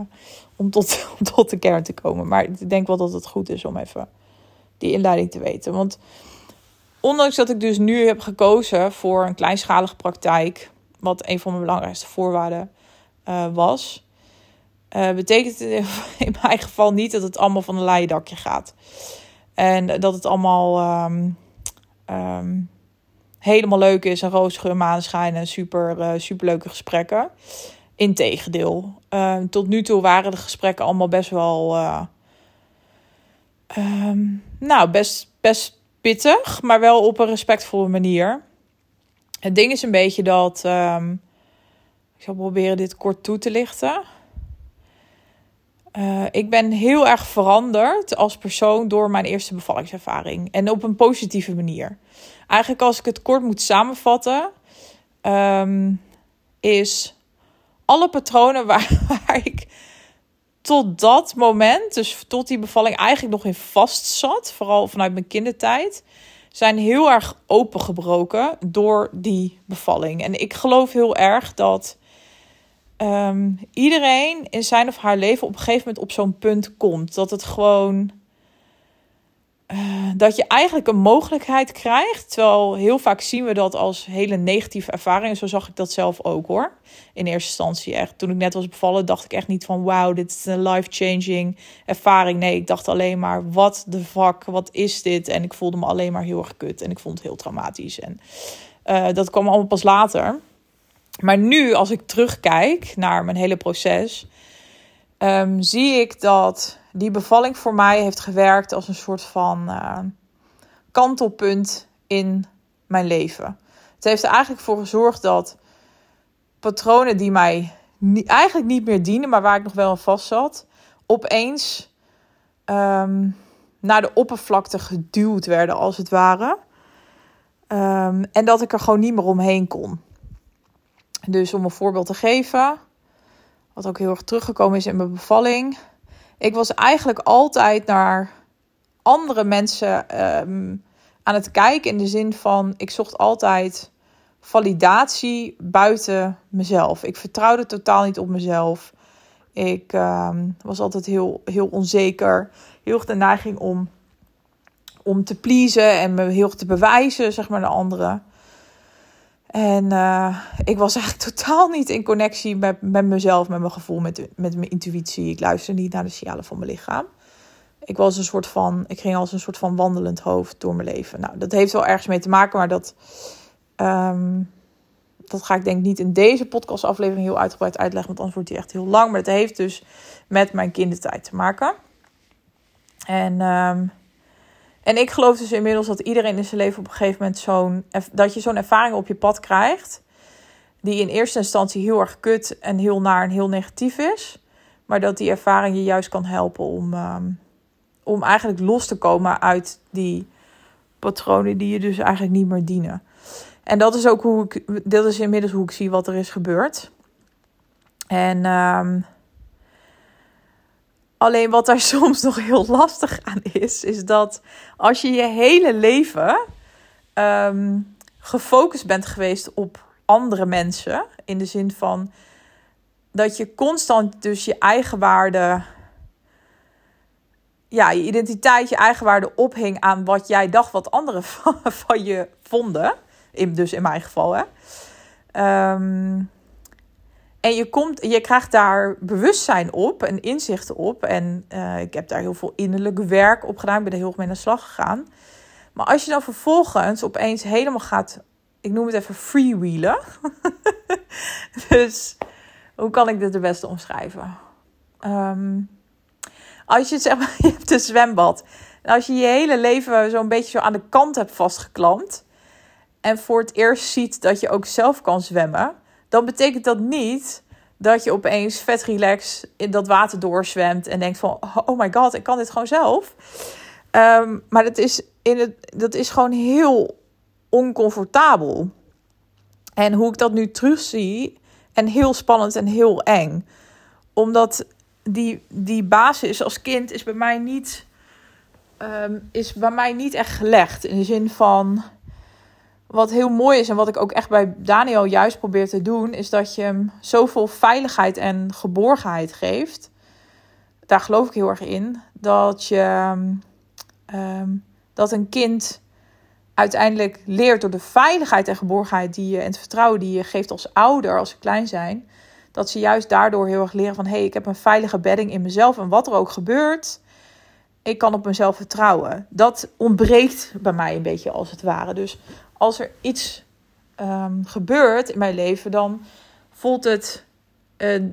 om, tot, om tot de kern te komen. Maar ik denk wel dat het goed is om even die inleiding te weten. Want ondanks dat ik dus nu heb gekozen voor een kleinschalige praktijk. Wat een van mijn belangrijkste voorwaarden uh, was. Uh, betekent in mijn geval niet dat het allemaal van een leien dakje gaat. En dat het allemaal um, um, helemaal leuk is. Een roosgeur, maneschijn en super, uh, super leuke gesprekken. Integendeel. Uh, tot nu toe waren de gesprekken allemaal best wel... Nou, best, best pittig, maar wel op een respectvolle manier. Het ding is een beetje dat... ik zal proberen dit kort toe te lichten. Uh, ik ben heel erg veranderd als persoon door mijn eerste bevallingservaring. En op een positieve manier. Eigenlijk als ik het kort moet samenvatten, um, is alle patronen waar, waar, ik tot dat moment, dus tot die bevalling, eigenlijk nog in vast zat, vooral vanuit mijn kindertijd, zijn heel erg opengebroken door die bevalling. En ik geloof heel erg dat um, iedereen in zijn of haar leven op een gegeven moment op zo'n punt komt. Dat het gewoon. Uh, dat je eigenlijk een mogelijkheid krijgt. Terwijl heel vaak zien we dat als hele negatieve ervaringen. Zo zag ik dat zelf ook hoor. In eerste instantie echt. Toen ik net was bevallen, dacht ik echt niet van wauw, dit is een life-changing ervaring. Nee, ik dacht alleen maar, wat de fuck, wat is dit? En ik voelde me alleen maar heel erg kut. En ik vond het heel traumatisch. En uh, dat kwam allemaal pas later. Maar nu, als ik terugkijk naar mijn hele proces, um, zie ik dat die bevalling voor mij heeft gewerkt als een soort van uh, kantelpunt in mijn leven. Het heeft er eigenlijk voor gezorgd dat patronen die mij eigenlijk niet meer dienen, maar waar ik nog wel aan vast zat, opeens um, naar de oppervlakte geduwd werden, als het ware. Um, en dat ik er gewoon niet meer omheen kon. Dus om een voorbeeld te geven, wat ook heel erg teruggekomen is in mijn bevalling. Ik was eigenlijk altijd naar andere mensen um, aan het kijken in de zin van ik zocht altijd validatie buiten mezelf. Ik vertrouwde totaal niet op mezelf. Ik um, was altijd heel, heel onzeker. Heel erg de neiging om, om te pleasen en me heel erg te bewijzen, zeg maar, naar anderen. En uh, ik was eigenlijk totaal niet in connectie met, met mezelf, met mijn gevoel, met, met mijn intuïtie. Ik luisterde niet naar de signalen van mijn lichaam. Ik was een soort van, ik ging als een soort van wandelend hoofd door mijn leven. Nou, dat heeft wel ergens mee te maken, maar dat, um, dat ga ik denk niet in deze podcastaflevering heel uitgebreid uitleggen, want anders wordt die echt heel lang. Maar het heeft dus met mijn kindertijd te maken. En um, en ik geloof dus inmiddels dat iedereen in zijn leven op een gegeven moment zo'n... dat je zo'n ervaring op je pad krijgt... die in eerste instantie heel erg kut en heel naar en heel negatief is... maar dat die ervaring je juist kan helpen om, um, om eigenlijk los te komen uit die patronen... die je dus eigenlijk niet meer dienen. En dat is ook hoe ik... Dit is inmiddels hoe ik zie wat er is gebeurd. En... Um, Alleen wat daar soms nog heel lastig aan is, is dat als je je hele leven um, gefocust bent geweest op andere mensen, in de zin van dat je constant dus je eigen waarde, ja, je identiteit, je eigen waarde ophing aan wat jij dacht wat anderen van, je vonden, in, dus in mijn geval, hè. Um, en je, komt, je krijgt daar bewustzijn op en inzichten op. En uh, ik heb daar heel veel innerlijk werk op gedaan. Ik ben er heel erg mee aan de slag gegaan. Maar als je dan vervolgens opeens helemaal gaat, ik noem het even freewheelen. dus hoe kan ik dit het beste omschrijven? Um, als je zeg maar, je hebt een zwembad. Als je je hele leven zo'n beetje zo aan de kant hebt vastgeklampt. En voor het eerst ziet dat je ook zelf kan zwemmen dan betekent dat niet dat je opeens vet relax in dat water doorzwemt en denkt van, oh my god, ik kan dit gewoon zelf. Um, maar dat is, in het, dat is gewoon heel oncomfortabel. En hoe ik dat nu terugzie, en heel spannend en heel eng. Omdat die, die basis als kind is bij mij niet, um, is bij mij niet echt gelegd. In de zin van wat heel mooi is en wat ik ook echt bij Daniel juist probeer te doen, is dat je hem zoveel veiligheid en geborgenheid geeft. Daar geloof ik heel erg in. Dat je um, dat een kind uiteindelijk leert door de veiligheid en geborgenheid die je en het vertrouwen die je geeft als ouder, als ze klein zijn, dat ze juist daardoor heel erg leren van hé, hey, ik heb een veilige bedding in mezelf en wat er ook gebeurt, ik kan op mezelf vertrouwen. Dat ontbreekt bij mij een beetje als het ware. Dus als er iets um, gebeurt in mijn leven, dan voelt het, uh,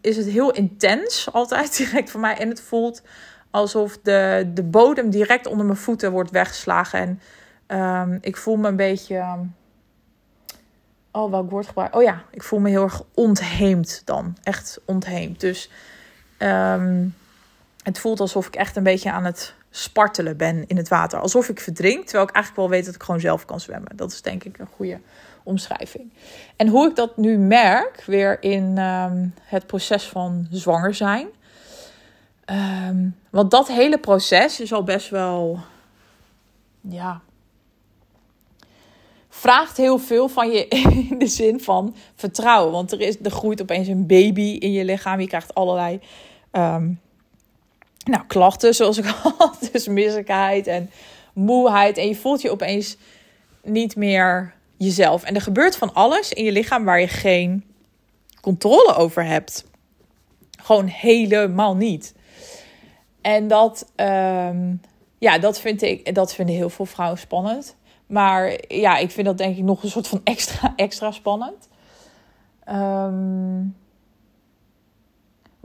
is het heel intens altijd direct voor mij en het voelt alsof de, de bodem direct onder mijn voeten wordt weggeslagen en Um, ik voel me een beetje. Ehm, oh, welk woord gebruik? Oh ja, ik voel me heel erg ontheemd dan. Echt ontheemd. Dus het voelt alsof ik echt een beetje aan het spartelen ben in het water. Alsof ik verdrink, terwijl ik eigenlijk wel weet dat ik gewoon zelf kan zwemmen. Dat is denk ik een goede omschrijving. En hoe ik dat nu merk, weer in het proces van zwanger zijn. want dat hele proces is al best wel ja, vraagt heel veel van je in de zin van vertrouwen. Want er, is, er groeit opeens een baby in je lichaam. Je krijgt allerlei ehm, nou, klachten, zoals ik had. Dus misselijkheid en moeheid. En je voelt je opeens niet meer jezelf. En er gebeurt van alles in je lichaam waar je geen controle over hebt. Gewoon helemaal niet. En dat, um, ja, dat vind ik, dat vinden heel veel vrouwen spannend. Maar ja, ik vind dat denk ik nog een soort van extra, extra spannend. Ehm,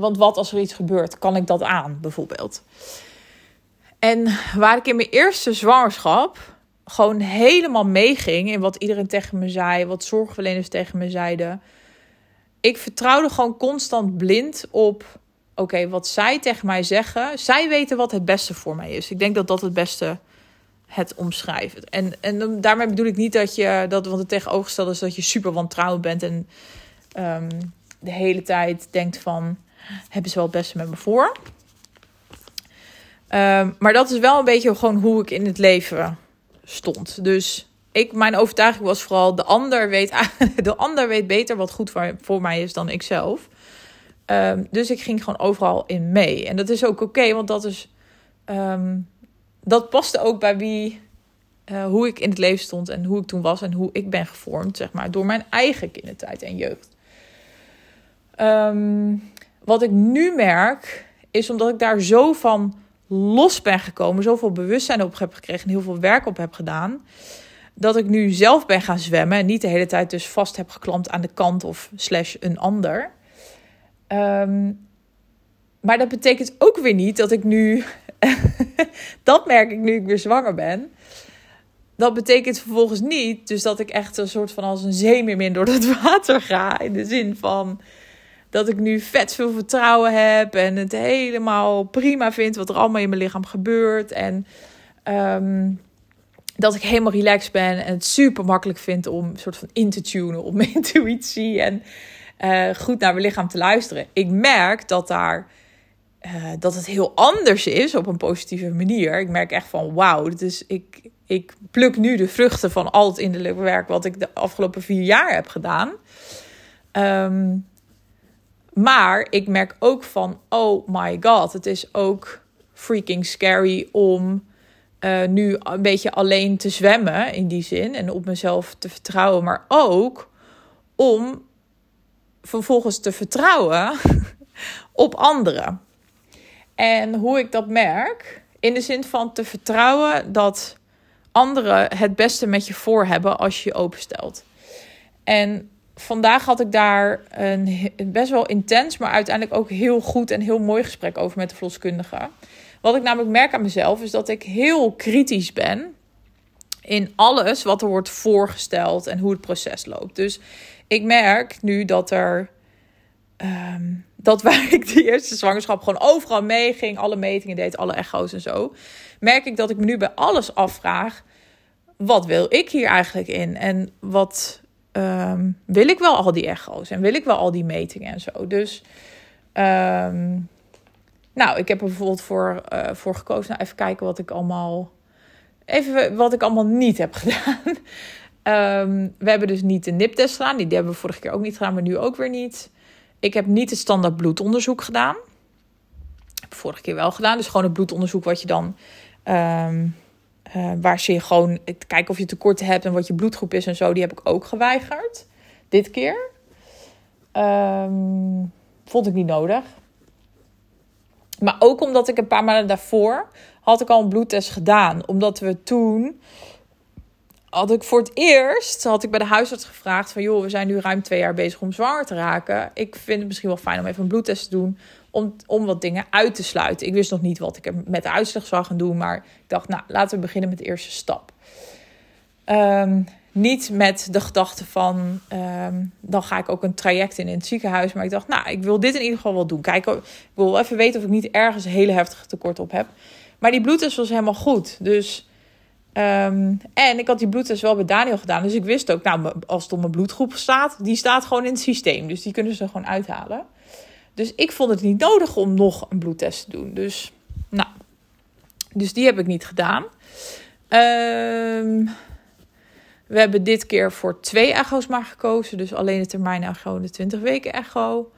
want wat als er iets gebeurt, kan ik dat aan, bijvoorbeeld. En waar ik in mijn eerste zwangerschap gewoon helemaal meeging in wat iedereen tegen me zei, wat zorgverleners tegen me zeiden. Ik vertrouwde gewoon constant blind op, oké, wat zij tegen mij zeggen. Zij weten wat het beste voor mij is. Ik denk dat dat het beste het omschrijven. En, en daarmee bedoel ik niet dat je, dat, want het tegenovergestelde is dat je super wantrouwend bent en um, de hele tijd denkt van, hebben ze wel het beste met me voor? Um, maar dat is wel een beetje gewoon hoe ik in het leven stond. Dus ik, mijn overtuiging was vooral, de ander weet, de ander weet beter wat goed voor, voor mij is dan ik zelf. Um, dus ik ging gewoon overal in mee. En dat is ook oké, want dat is um, dat paste ook bij wie, uh, hoe ik in het leven stond en hoe ik toen was en hoe ik ben gevormd, zeg maar, door mijn eigen kindertijd en jeugd. Um, wat ik nu merk, is omdat ik daar zo van los ben gekomen, zoveel bewustzijn op heb gekregen en heel veel werk op heb gedaan, dat ik nu zelf ben gaan zwemmen en niet de hele tijd dus vast heb geklampt aan de kant of slash een ander. Um, maar dat betekent ook weer niet dat ik nu dat merk ik nu ik weer zwanger ben. Dat betekent vervolgens niet dus dat ik echt een soort van als een zeemeermin door het water ga. In de zin van dat ik nu vet veel vertrouwen heb en het helemaal prima vind wat er allemaal in mijn lichaam gebeurt. En ehm, dat ik helemaal relaxed ben en het super makkelijk vind om een soort van in te tunen op mijn intuïtie en uh, goed naar mijn lichaam te luisteren. Ik merk dat daar uh, dat het heel anders is op een positieve manier. Ik merk echt van wauw, dus ik, ik pluk nu de vruchten van al het innerlijke werk wat ik de afgelopen vier jaar heb gedaan. Um, maar ik merk ook van oh my god, het is ook freaking scary om uh, nu een beetje alleen te zwemmen in die zin en op mezelf te vertrouwen, maar ook om vervolgens te vertrouwen op anderen. En hoe ik dat merk, in de zin van te vertrouwen dat anderen het beste met je voor hebben als je je openstelt. En vandaag had ik daar een best wel intens, maar uiteindelijk ook heel goed en heel mooi gesprek over met de verloskundige. Wat ik namelijk merk aan mezelf is dat ik heel kritisch ben in alles wat er wordt voorgesteld en hoe het proces loopt. Dus ik merk nu dat er Ehm, dat waar ik die eerste zwangerschap gewoon overal mee ging, alle metingen deed, alle echo's en zo, merk ik dat ik me nu bij alles afvraag: wat wil ik hier eigenlijk in? En wat ehm, wil ik wel al die echo's en wil ik wel al die metingen en zo? Dus, ehm, nou, ik heb er bijvoorbeeld voor, uh, voor gekozen. Nou, even kijken wat ik allemaal. Even wat ik allemaal niet heb gedaan. Ehm, we hebben dus niet de niptest gedaan. Die hebben we vorige keer ook niet gedaan, maar nu ook weer niet. Ik heb niet het standaard bloedonderzoek gedaan. Heb vorige keer wel gedaan. Dus gewoon het bloedonderzoek wat je dan... uh, waar ze je gewoon kijken of je tekorten hebt en wat je bloedgroep is en zo. Die heb ik ook geweigerd. Dit keer. Um, vond ik niet nodig. Maar ook omdat ik een paar maanden daarvoor had ik al een bloedtest gedaan. Omdat we toen had ik voor het eerst had ik bij de huisarts gevraagd van joh, we zijn nu ruim twee jaar bezig om zwanger te raken. Ik vind het misschien wel fijn om even een bloedtest te doen om, om wat dingen uit te sluiten. Ik wist nog niet wat ik er met de uitslag zou gaan doen, maar ik dacht, nou, laten we beginnen met de eerste stap. Um, niet met de gedachte van, um, dan ga ik ook een traject in in het ziekenhuis. Maar ik dacht, nou, ik wil dit in ieder geval wel doen. Kijk, ik wil even weten of ik niet ergens hele heftige tekort op heb. Maar die bloedtest was helemaal goed. Dus, um, en ik had die bloedtest wel bij Daniel gedaan. Dus ik wist ook, nou, als het op mijn bloedgroep staat, die staat gewoon in het systeem. Dus die kunnen ze gewoon uithalen. Dus ik vond het niet nodig om nog een bloedtest te doen. Dus, nou, dus die heb ik niet gedaan. Ehm... We hebben dit keer voor twee echo's maar gekozen. Dus alleen de termijn echo en de 20 weken echo.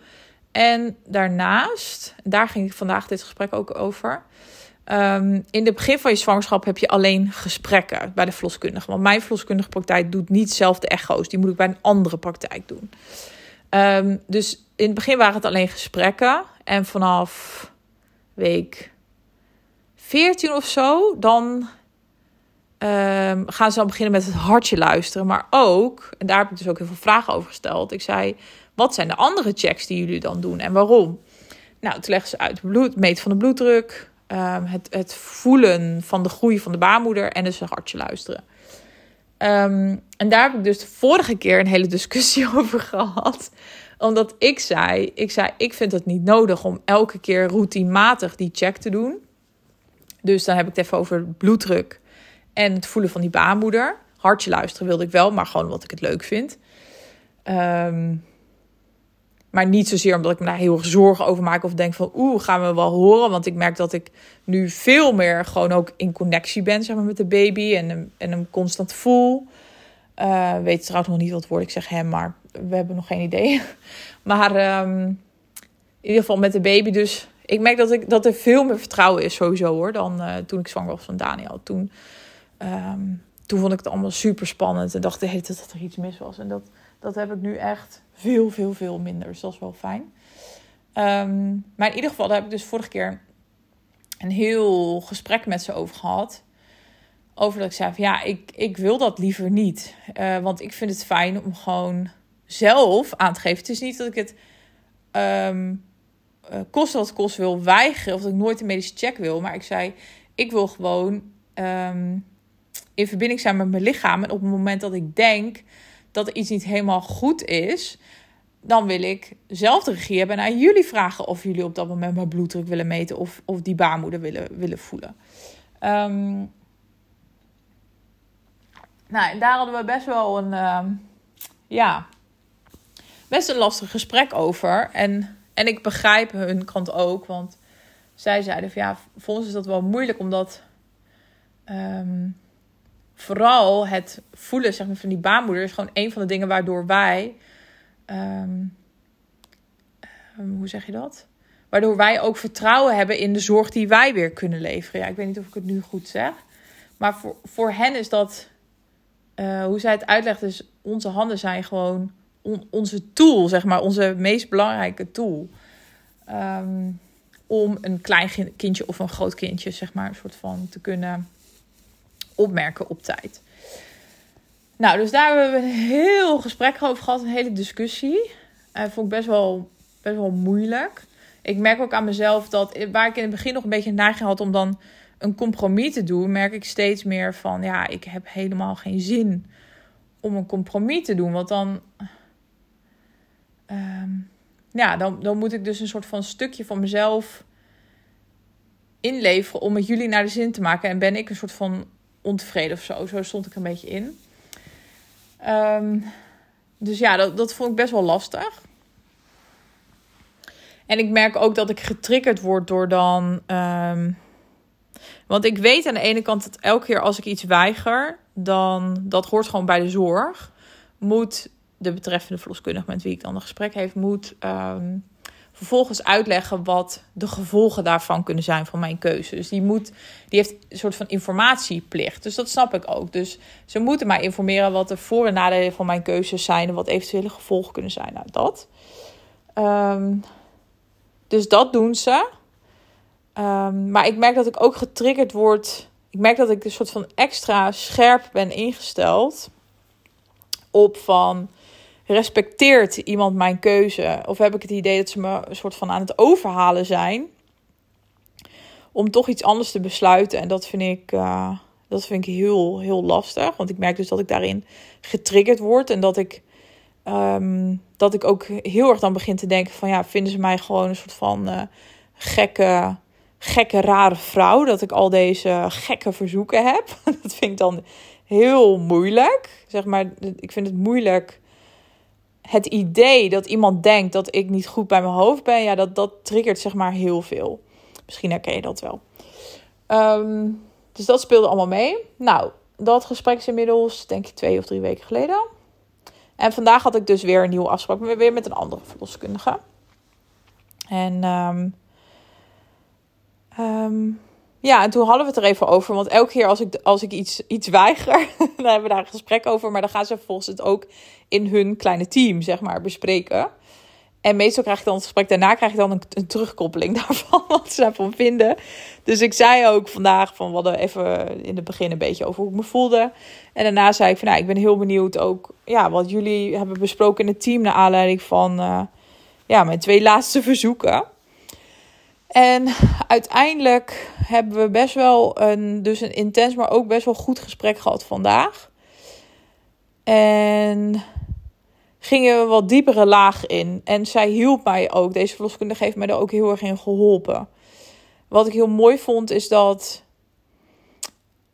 En daarnaast, daar ging ik vandaag dit gesprek ook over. Um, in het begin van je zwangerschap heb je alleen gesprekken bij de verloskundige. Want mijn verloskundige praktijk doet niet zelf de echo's. Die moet ik bij een andere praktijk doen. Um, dus in het begin waren het alleen gesprekken. En vanaf week 14 of zo, dan um, gaan ze dan beginnen met het hartje luisteren. Maar ook, en daar heb ik dus ook heel veel vragen over gesteld. Ik zei, wat zijn de andere checks die jullie dan doen en waarom? Nou, toen leggen ze uit bloed, meten van de bloeddruk, um, het, het voelen van de groei van de baarmoeder en dus het hartje luisteren. Um, en daar heb ik dus de vorige keer een hele discussie over gehad. Omdat ik zei, ik zei, ik vind het niet nodig om elke keer routinematig die check te doen. Dus dan heb ik het even over bloeddruk en het voelen van die baarmoeder. Hartje luisteren wilde ik wel, maar gewoon wat ik het leuk vind. Um, maar niet zozeer omdat ik me daar heel erg zorgen over maak of denk van oeh, gaan we wel horen. Want ik merk dat ik nu veel meer gewoon ook in connectie ben zeg maar, met de baby en hem, en hem constant voel. Uh, weet trouwens nog niet wat woord ik zeg hem, maar we hebben nog geen idee. Maar um, in ieder geval met de baby dus. Ik merk dat, ik, dat er veel meer vertrouwen is sowieso hoor dan uh, toen ik zwanger was van Daniel. Toen Um, toen vond ik het allemaal super spannend en dacht de hele tijd dat er iets mis was. En dat, dat heb ik nu echt veel, veel, veel minder. Dus dat is wel fijn. Um, maar in ieder geval, daar heb ik dus vorige keer een heel gesprek met ze over gehad. Over dat ik zei van ja, ik, ik wil dat liever niet. Uh, want ik vind het fijn om gewoon zelf aan te geven. Het is niet dat ik het um, uh, kost wat kost wil weigeren. Of dat ik nooit een medische check wil. Maar ik zei, ik wil gewoon um, in verbinding zijn met mijn lichaam. En op het moment dat ik denk dat er iets niet helemaal goed is, dan wil ik zelf de regie hebben en aan jullie vragen of jullie op dat moment mijn bloeddruk willen meten of, of die baarmoeder willen, willen voelen. Um, nou, daar hadden we best wel een, ja, best een lastig gesprek over. En, en ik begrijp hun kant ook, want zij zeiden van ja, voor ons is dat wel moeilijk omdat um, vooral het voelen zeg maar, van die baarmoeder is gewoon een van de dingen waardoor wij. Um, um, hoe zeg je dat? Waardoor wij ook vertrouwen hebben in de zorg die wij weer kunnen leveren. Ja, ik weet niet of ik het nu goed zeg. Maar voor, voor hen is dat. Uh, hoe zij het uitlegt, is onze handen zijn gewoon on, onze tool, zeg maar, onze meest belangrijke tool. Um, om een klein kindje of een groot kindje, zeg maar, een soort van te kunnen opmerken op tijd. Nou, dus daar hebben we een heel gesprek over gehad, een hele discussie. Uh, vond ik best wel, best wel moeilijk. Ik merk ook aan mezelf dat waar ik in het begin nog een beetje neiging had om dan een compromis te doen, merk ik steeds meer van ja, ik heb helemaal geen zin om een compromis te doen. Want dan, um, ja, dan, dan moet ik dus een soort van stukje van mezelf inleveren om met jullie naar de zin te maken. En ben ik een soort van ontevreden of zo. Zo stond ik een beetje in. Um, dus ja, dat, dat vond ik best wel lastig. En ik merk ook dat ik getriggerd word door dan. Um, Want ik weet aan de ene kant dat elke keer als ik iets weiger, dan dat hoort gewoon bij de zorg. Moet de betreffende verloskundige met wie ik dan een gesprek heeft, moet ehm, vervolgens uitleggen wat de gevolgen daarvan kunnen zijn van mijn keuze. Dus die, moet, die heeft een soort van informatieplicht. Dus dat snap ik ook. Dus ze moeten mij informeren wat de voor- en nadelen van mijn keuzes zijn en wat eventuele gevolgen kunnen zijn. Nou, dat. Ehm, dus dat doen ze. Ehm, maar ik merk dat ik ook getriggerd word. Ik merk dat ik een soort van extra scherp ben ingesteld op van respecteert iemand mijn keuze? Of heb ik het idee dat ze me een soort van aan het overhalen zijn om toch iets anders te besluiten? En dat vind ik, uh, dat vind ik heel, heel lastig. Want ik merk dus dat ik daarin getriggerd word en dat ik, um, dat ik ook heel erg dan begin te denken van ja, vinden ze mij gewoon een soort van uh, gekke, gekke, rare vrouw? Dat ik al deze gekke verzoeken heb. dat vind ik dan heel moeilijk. Zeg maar, ik vind het moeilijk het idee dat iemand denkt dat ik niet goed bij mijn hoofd ben, ja, dat, dat triggert zeg maar heel veel. Misschien herken je dat wel. Ehm, dus dat speelde allemaal mee. Nou, dat gesprek is inmiddels, denk ik, twee of drie weken geleden. En vandaag had ik dus weer een nieuwe afspraak, weer met een andere verloskundige. En um, ja, en toen hadden we het er even over. Want elke keer als ik, als ik iets, iets weiger, dan hebben we daar een gesprek over. Maar dan gaan ze volgens het ook in hun kleine team, zeg maar, bespreken. En meestal krijg ik dan het gesprek daarna krijg ik dan een, terugkoppeling daarvan, wat ze daarvan vinden. Dus ik zei ook vandaag van, we hadden even in het begin een beetje over hoe ik me voelde. En daarna zei ik van, nou, ik ben heel benieuwd ook, ja, wat jullie hebben besproken in het team naar aanleiding van, uh, ja, mijn twee laatste verzoeken. En uiteindelijk hebben we best wel een, dus een intens, maar ook best wel goed gesprek gehad vandaag. En gingen we wat diepere laag in. En zij hielp mij ook. Deze verloskundige heeft mij er ook heel erg in geholpen. Wat ik heel mooi vond is dat.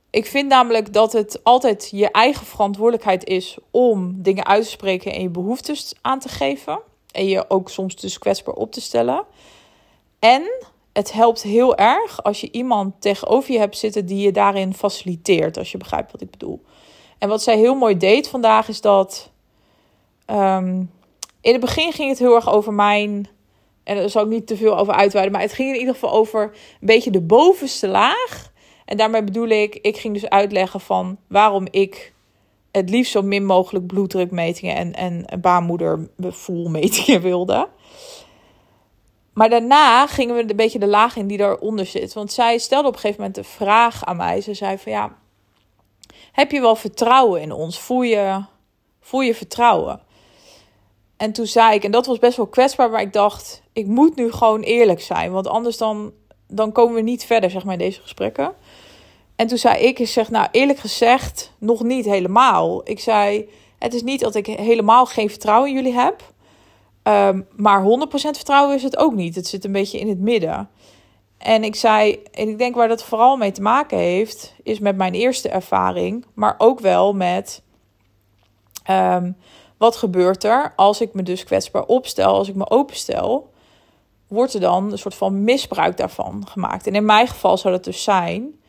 Ik vind namelijk dat het altijd je eigen verantwoordelijkheid is om dingen uit te spreken en je behoeftes aan te geven. En je ook soms dus kwetsbaar op te stellen. En het helpt heel erg als je iemand tegenover je hebt zitten die je daarin faciliteert, als je begrijpt wat ik bedoel. En wat zij heel mooi deed vandaag is dat. Um, in het begin ging het heel erg over mijn. En daar zal ik niet te veel over uitweiden. Maar het ging in ieder geval over een beetje de bovenste laag. En daarmee bedoel ik, ik ging dus uitleggen van waarom ik het liefst zo min mogelijk bloeddrukmetingen en, en baarmoedervoelmetingen wilde. Maar daarna gingen we een beetje de laag in die daaronder zit. Want zij stelde op een gegeven moment de vraag aan mij. Ze zei van ja, heb je wel vertrouwen in ons? Voel je, voel je vertrouwen? En toen zei ik, en dat was best wel kwetsbaar, maar ik dacht, ik moet nu gewoon eerlijk zijn. Want anders dan, dan komen we niet verder, zeg maar, in deze gesprekken. En toen zei ik, ik zeg, nou eerlijk gezegd, nog niet helemaal. Ik zei, het is niet dat ik helemaal geen vertrouwen in jullie heb. Um, maar 100% vertrouwen is het ook niet. Het zit een beetje in het midden. En ik zei, en ik denk waar dat vooral mee te maken heeft, is met mijn eerste ervaring, maar ook wel met um, wat gebeurt er als ik me dus kwetsbaar opstel, als ik me openstel, wordt er dan een soort van misbruik daarvan gemaakt. En in mijn geval zou dat dus zijn,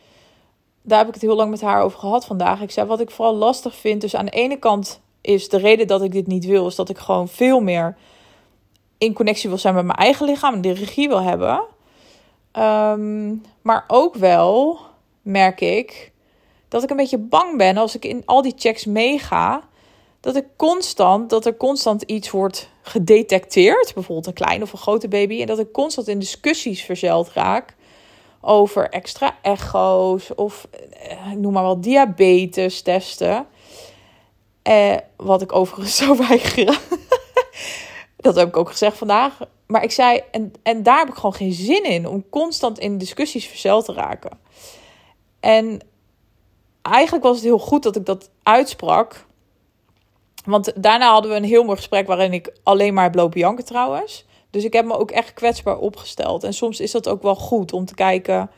daar heb ik het heel lang met haar over gehad vandaag. Ik zei, wat ik vooral lastig vind, dus aan de ene kant is de reden dat ik dit niet wil, is dat ik gewoon veel meer in connectie wil zijn met mijn eigen lichaam en de regie wil hebben. Um, maar ook wel merk ik dat ik een beetje bang ben als ik in al die checks meega. Dat ik constant, dat er constant iets wordt gedetecteerd. Bijvoorbeeld een kleine of een grote baby. En dat ik constant in discussies verzeld raak. Over extra echo's of eh, noem maar wat diabetes testen. Eh, wat ik overigens zou weigeren. Dat heb ik ook gezegd vandaag. Maar ik zei, en, en daar heb ik gewoon geen zin in om constant in discussies verzeld te raken. En eigenlijk was het heel goed dat ik dat uitsprak. Want daarna hadden we een heel mooi gesprek waarin ik alleen maar heb lopen janken trouwens. Dus ik heb me ook echt kwetsbaar opgesteld. En soms is dat ook wel goed om te kijken,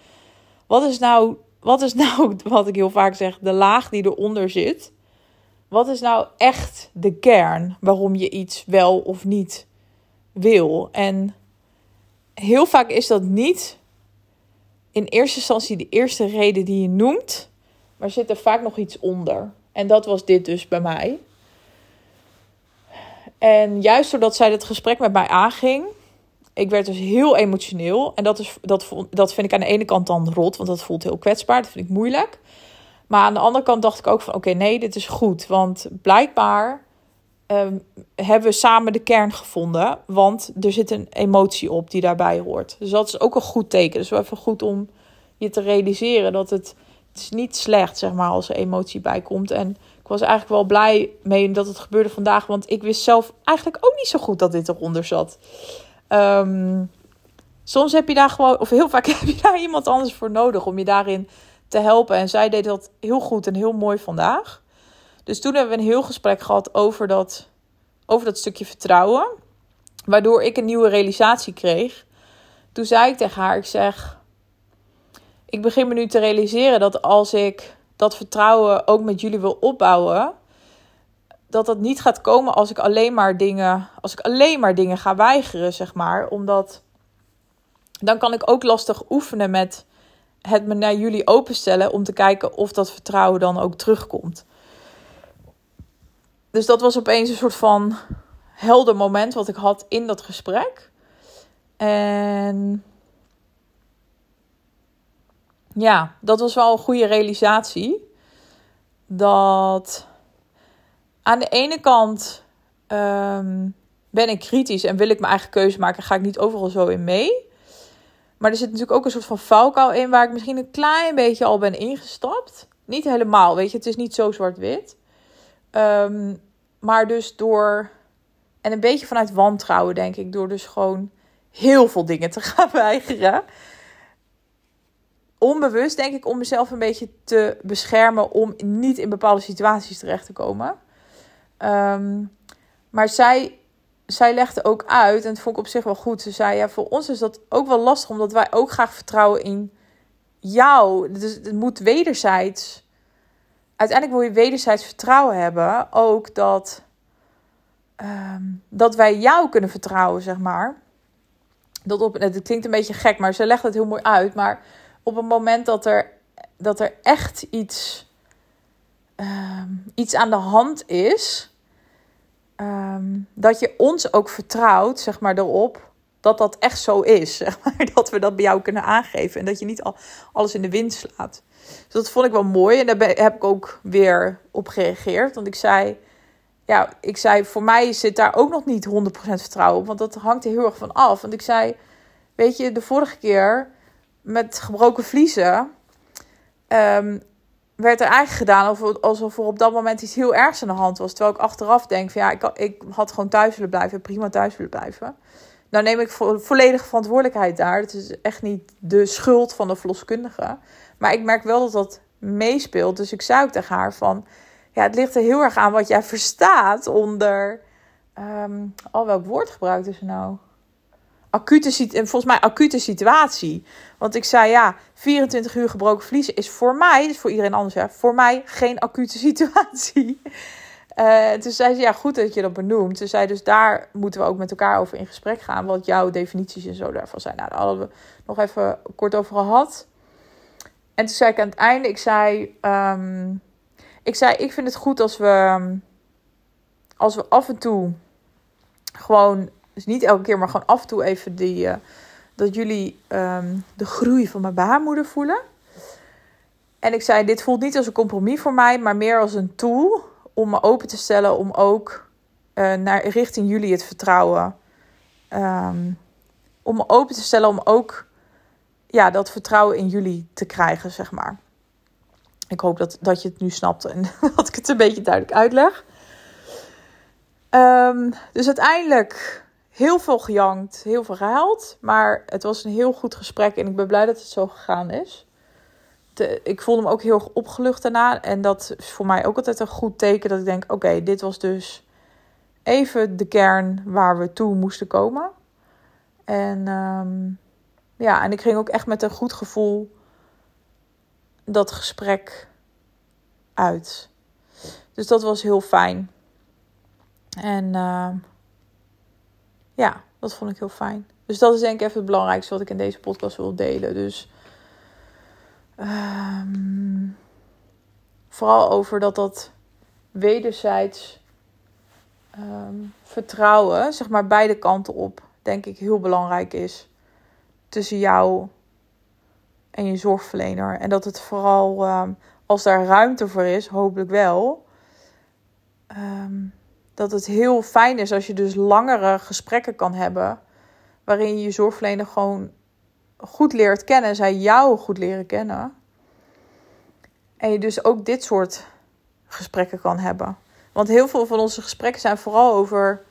wat is nou, wat is nou wat ik heel vaak zeg, de laag die eronder zit. Wat is nou echt de kern waarom je iets wel of niet wil? En heel vaak is dat niet in eerste instantie de eerste reden die je noemt, maar zit er vaak nog iets onder. En dat was dit dus bij mij. En juist doordat zij het gesprek met mij aanging, ik werd dus heel emotioneel. En dat, is, dat, dat vind ik aan de ene kant dan rot, want dat voelt heel kwetsbaar. Dat vind ik moeilijk. Maar aan de andere kant dacht ik ook van, oké, nee, dit is goed. Want blijkbaar um, hebben we samen de kern gevonden. Want er zit een emotie op die daarbij hoort. Dus dat is ook een goed teken. Dus wel even goed om je te realiseren dat het, het is niet slecht, zeg maar, als er emotie bij komt. En ik was eigenlijk wel blij mee dat het gebeurde vandaag. Want ik wist zelf eigenlijk ook niet zo goed dat dit eronder zat. Um, soms heb je daar gewoon, of heel vaak heb je daar iemand anders voor nodig om je daarin te helpen. En zij deed dat heel goed en heel mooi vandaag. Dus toen hebben we een heel gesprek gehad over dat, over dat stukje vertrouwen. Waardoor ik een nieuwe realisatie kreeg. Toen zei ik tegen haar, ik zeg... Ik begin me nu te realiseren dat als ik dat vertrouwen ook met jullie wil opbouwen... Dat dat niet gaat komen als ik alleen maar dingen, als ik alleen maar dingen ga weigeren, zeg maar. Omdat dan kan ik ook lastig oefenen met het me naar jullie openstellen om te kijken of dat vertrouwen dan ook terugkomt. Dus dat was opeens een soort van helder moment wat ik had in dat gesprek. En ja, dat was wel een goede realisatie. Dat aan de ene kant ehm, ben ik kritisch en wil ik mijn eigen keuze maken, ga ik niet overal zo in mee. Maar er zit natuurlijk ook een soort van valkuil in waar ik misschien een klein beetje al ben ingestapt. Niet helemaal, weet je, het is niet zo zwart-wit. Um, maar dus door, en een beetje vanuit wantrouwen denk ik, door dus gewoon heel veel dingen te gaan weigeren. Onbewust denk ik om mezelf een beetje te beschermen om niet in bepaalde situaties terecht te komen. Um, maar zij, zij legde ook uit, en dat vond ik op zich wel goed. Ze zei, ja, voor ons is dat ook wel lastig, omdat wij ook graag vertrouwen in jou. Dus het moet wederzijds uiteindelijk wil je wederzijds vertrouwen hebben. Ook dat, ehm, dat wij jou kunnen vertrouwen, zeg maar. Dat op, het klinkt een beetje gek, maar ze legt het heel mooi uit. Maar op het moment dat er, dat er echt iets, ehm, iets aan de hand is. Ehm, dat je ons ook vertrouwt, zeg maar, erop dat dat echt zo is. Zeg maar, dat we dat bij jou kunnen aangeven. En dat je niet al, alles in de wind slaat. Dus dat vond ik wel mooi. En daar heb ik ook weer op gereageerd. Want ik zei, ja, ik zei, voor mij zit daar ook nog niet 100% vertrouwen op. Want dat hangt er heel erg van af. Want ik zei, weet je, de vorige keer met gebroken vliezen... Um, werd er eigenlijk gedaan alsof er op dat moment iets heel ergs aan de hand was. Terwijl ik achteraf denk van ja, ik, ik had gewoon thuis willen blijven, prima thuis willen blijven. Nou neem ik vo volledige verantwoordelijkheid daar. Het is echt niet de schuld van de verloskundige. Maar ik merk wel dat dat meespeelt. Dus ik zei ook tegen haar van... Ja, het ligt er heel erg aan wat jij verstaat onder... Um, oh, welk woord gebruikte ze nou? Acute, volgens mij acute situatie. Want ik zei ja, 24 uur gebroken vliezen is voor mij, dus voor iedereen anders, ja, voor mij geen acute situatie. Uh, toen zei ze, ja, goed dat je dat benoemt. Ze zei, dus daar moeten we ook met elkaar over in gesprek gaan. Wat jouw definities en zo daarvan zijn. Nou, daar hadden we nog even kort over gehad. En toen zei ik aan het einde, ik zei, um, ik zei, ik vind het goed als we, als we af en toe gewoon, dus niet elke keer, maar gewoon af en toe even die, uh, dat jullie um, de groei van mijn baarmoeder voelen. En ik zei, dit voelt niet als een compromis voor mij, maar meer als een tool om me open te stellen om ook uh, naar richting jullie het vertrouwen. Um, om me open te stellen om ook ja, dat vertrouwen in jullie te krijgen, zeg maar. Ik hoop dat, dat je het nu snapt en dat ik het een beetje duidelijk uitleg. Um, dus uiteindelijk heel veel gejankt, heel veel gehuild. Maar het was een heel goed gesprek en ik ben blij dat het zo gegaan is. ik voelde me ook heel opgelucht daarna. En dat is voor mij ook altijd een goed teken dat ik denk: oké, dit was dus even de kern waar we toe moesten komen. En um, ja, en ik ging ook echt met een goed gevoel dat gesprek uit. Dus dat was heel fijn. En uh, ja, dat vond ik heel fijn. Dus dat is denk ik even het belangrijkste wat ik in deze podcast wil delen. Dus ehm, vooral over dat dat wederzijds ehm, vertrouwen, zeg maar beide kanten op, denk ik heel belangrijk is. Tussen jou en je zorgverlener. En dat het vooral, ehm, als daar ruimte voor is, hopelijk wel, ehm, dat het heel fijn is als je dus langere gesprekken kan hebben. Waarin je je zorgverlener gewoon goed leert kennen. Zij jou goed leren kennen. En je dus ook dit soort gesprekken kan hebben. Want heel veel van onze gesprekken zijn vooral over,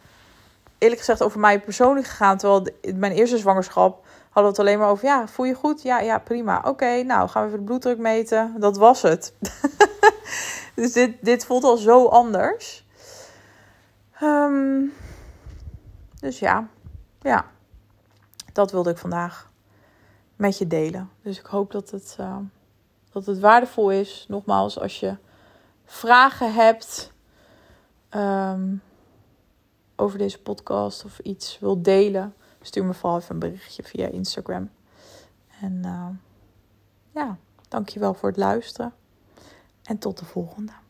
eerlijk gezegd, over mij persoonlijk gegaan. Terwijl mijn eerste zwangerschap hadden we het alleen maar over, ja, voel je goed? Ja, ja, prima. Oké, nou gaan we even de bloeddruk meten. Dat was het. dus dit, dit voelt al zo anders. Ehm, dus ja, ja, dat wilde ik vandaag met je delen. Dus ik hoop dat het, uh, dat het waardevol is. Nogmaals, als je vragen hebt um, over deze podcast of iets wil delen, stuur me vooral even een berichtje via Instagram. En uh, ja, dankjewel voor het luisteren. En tot de volgende.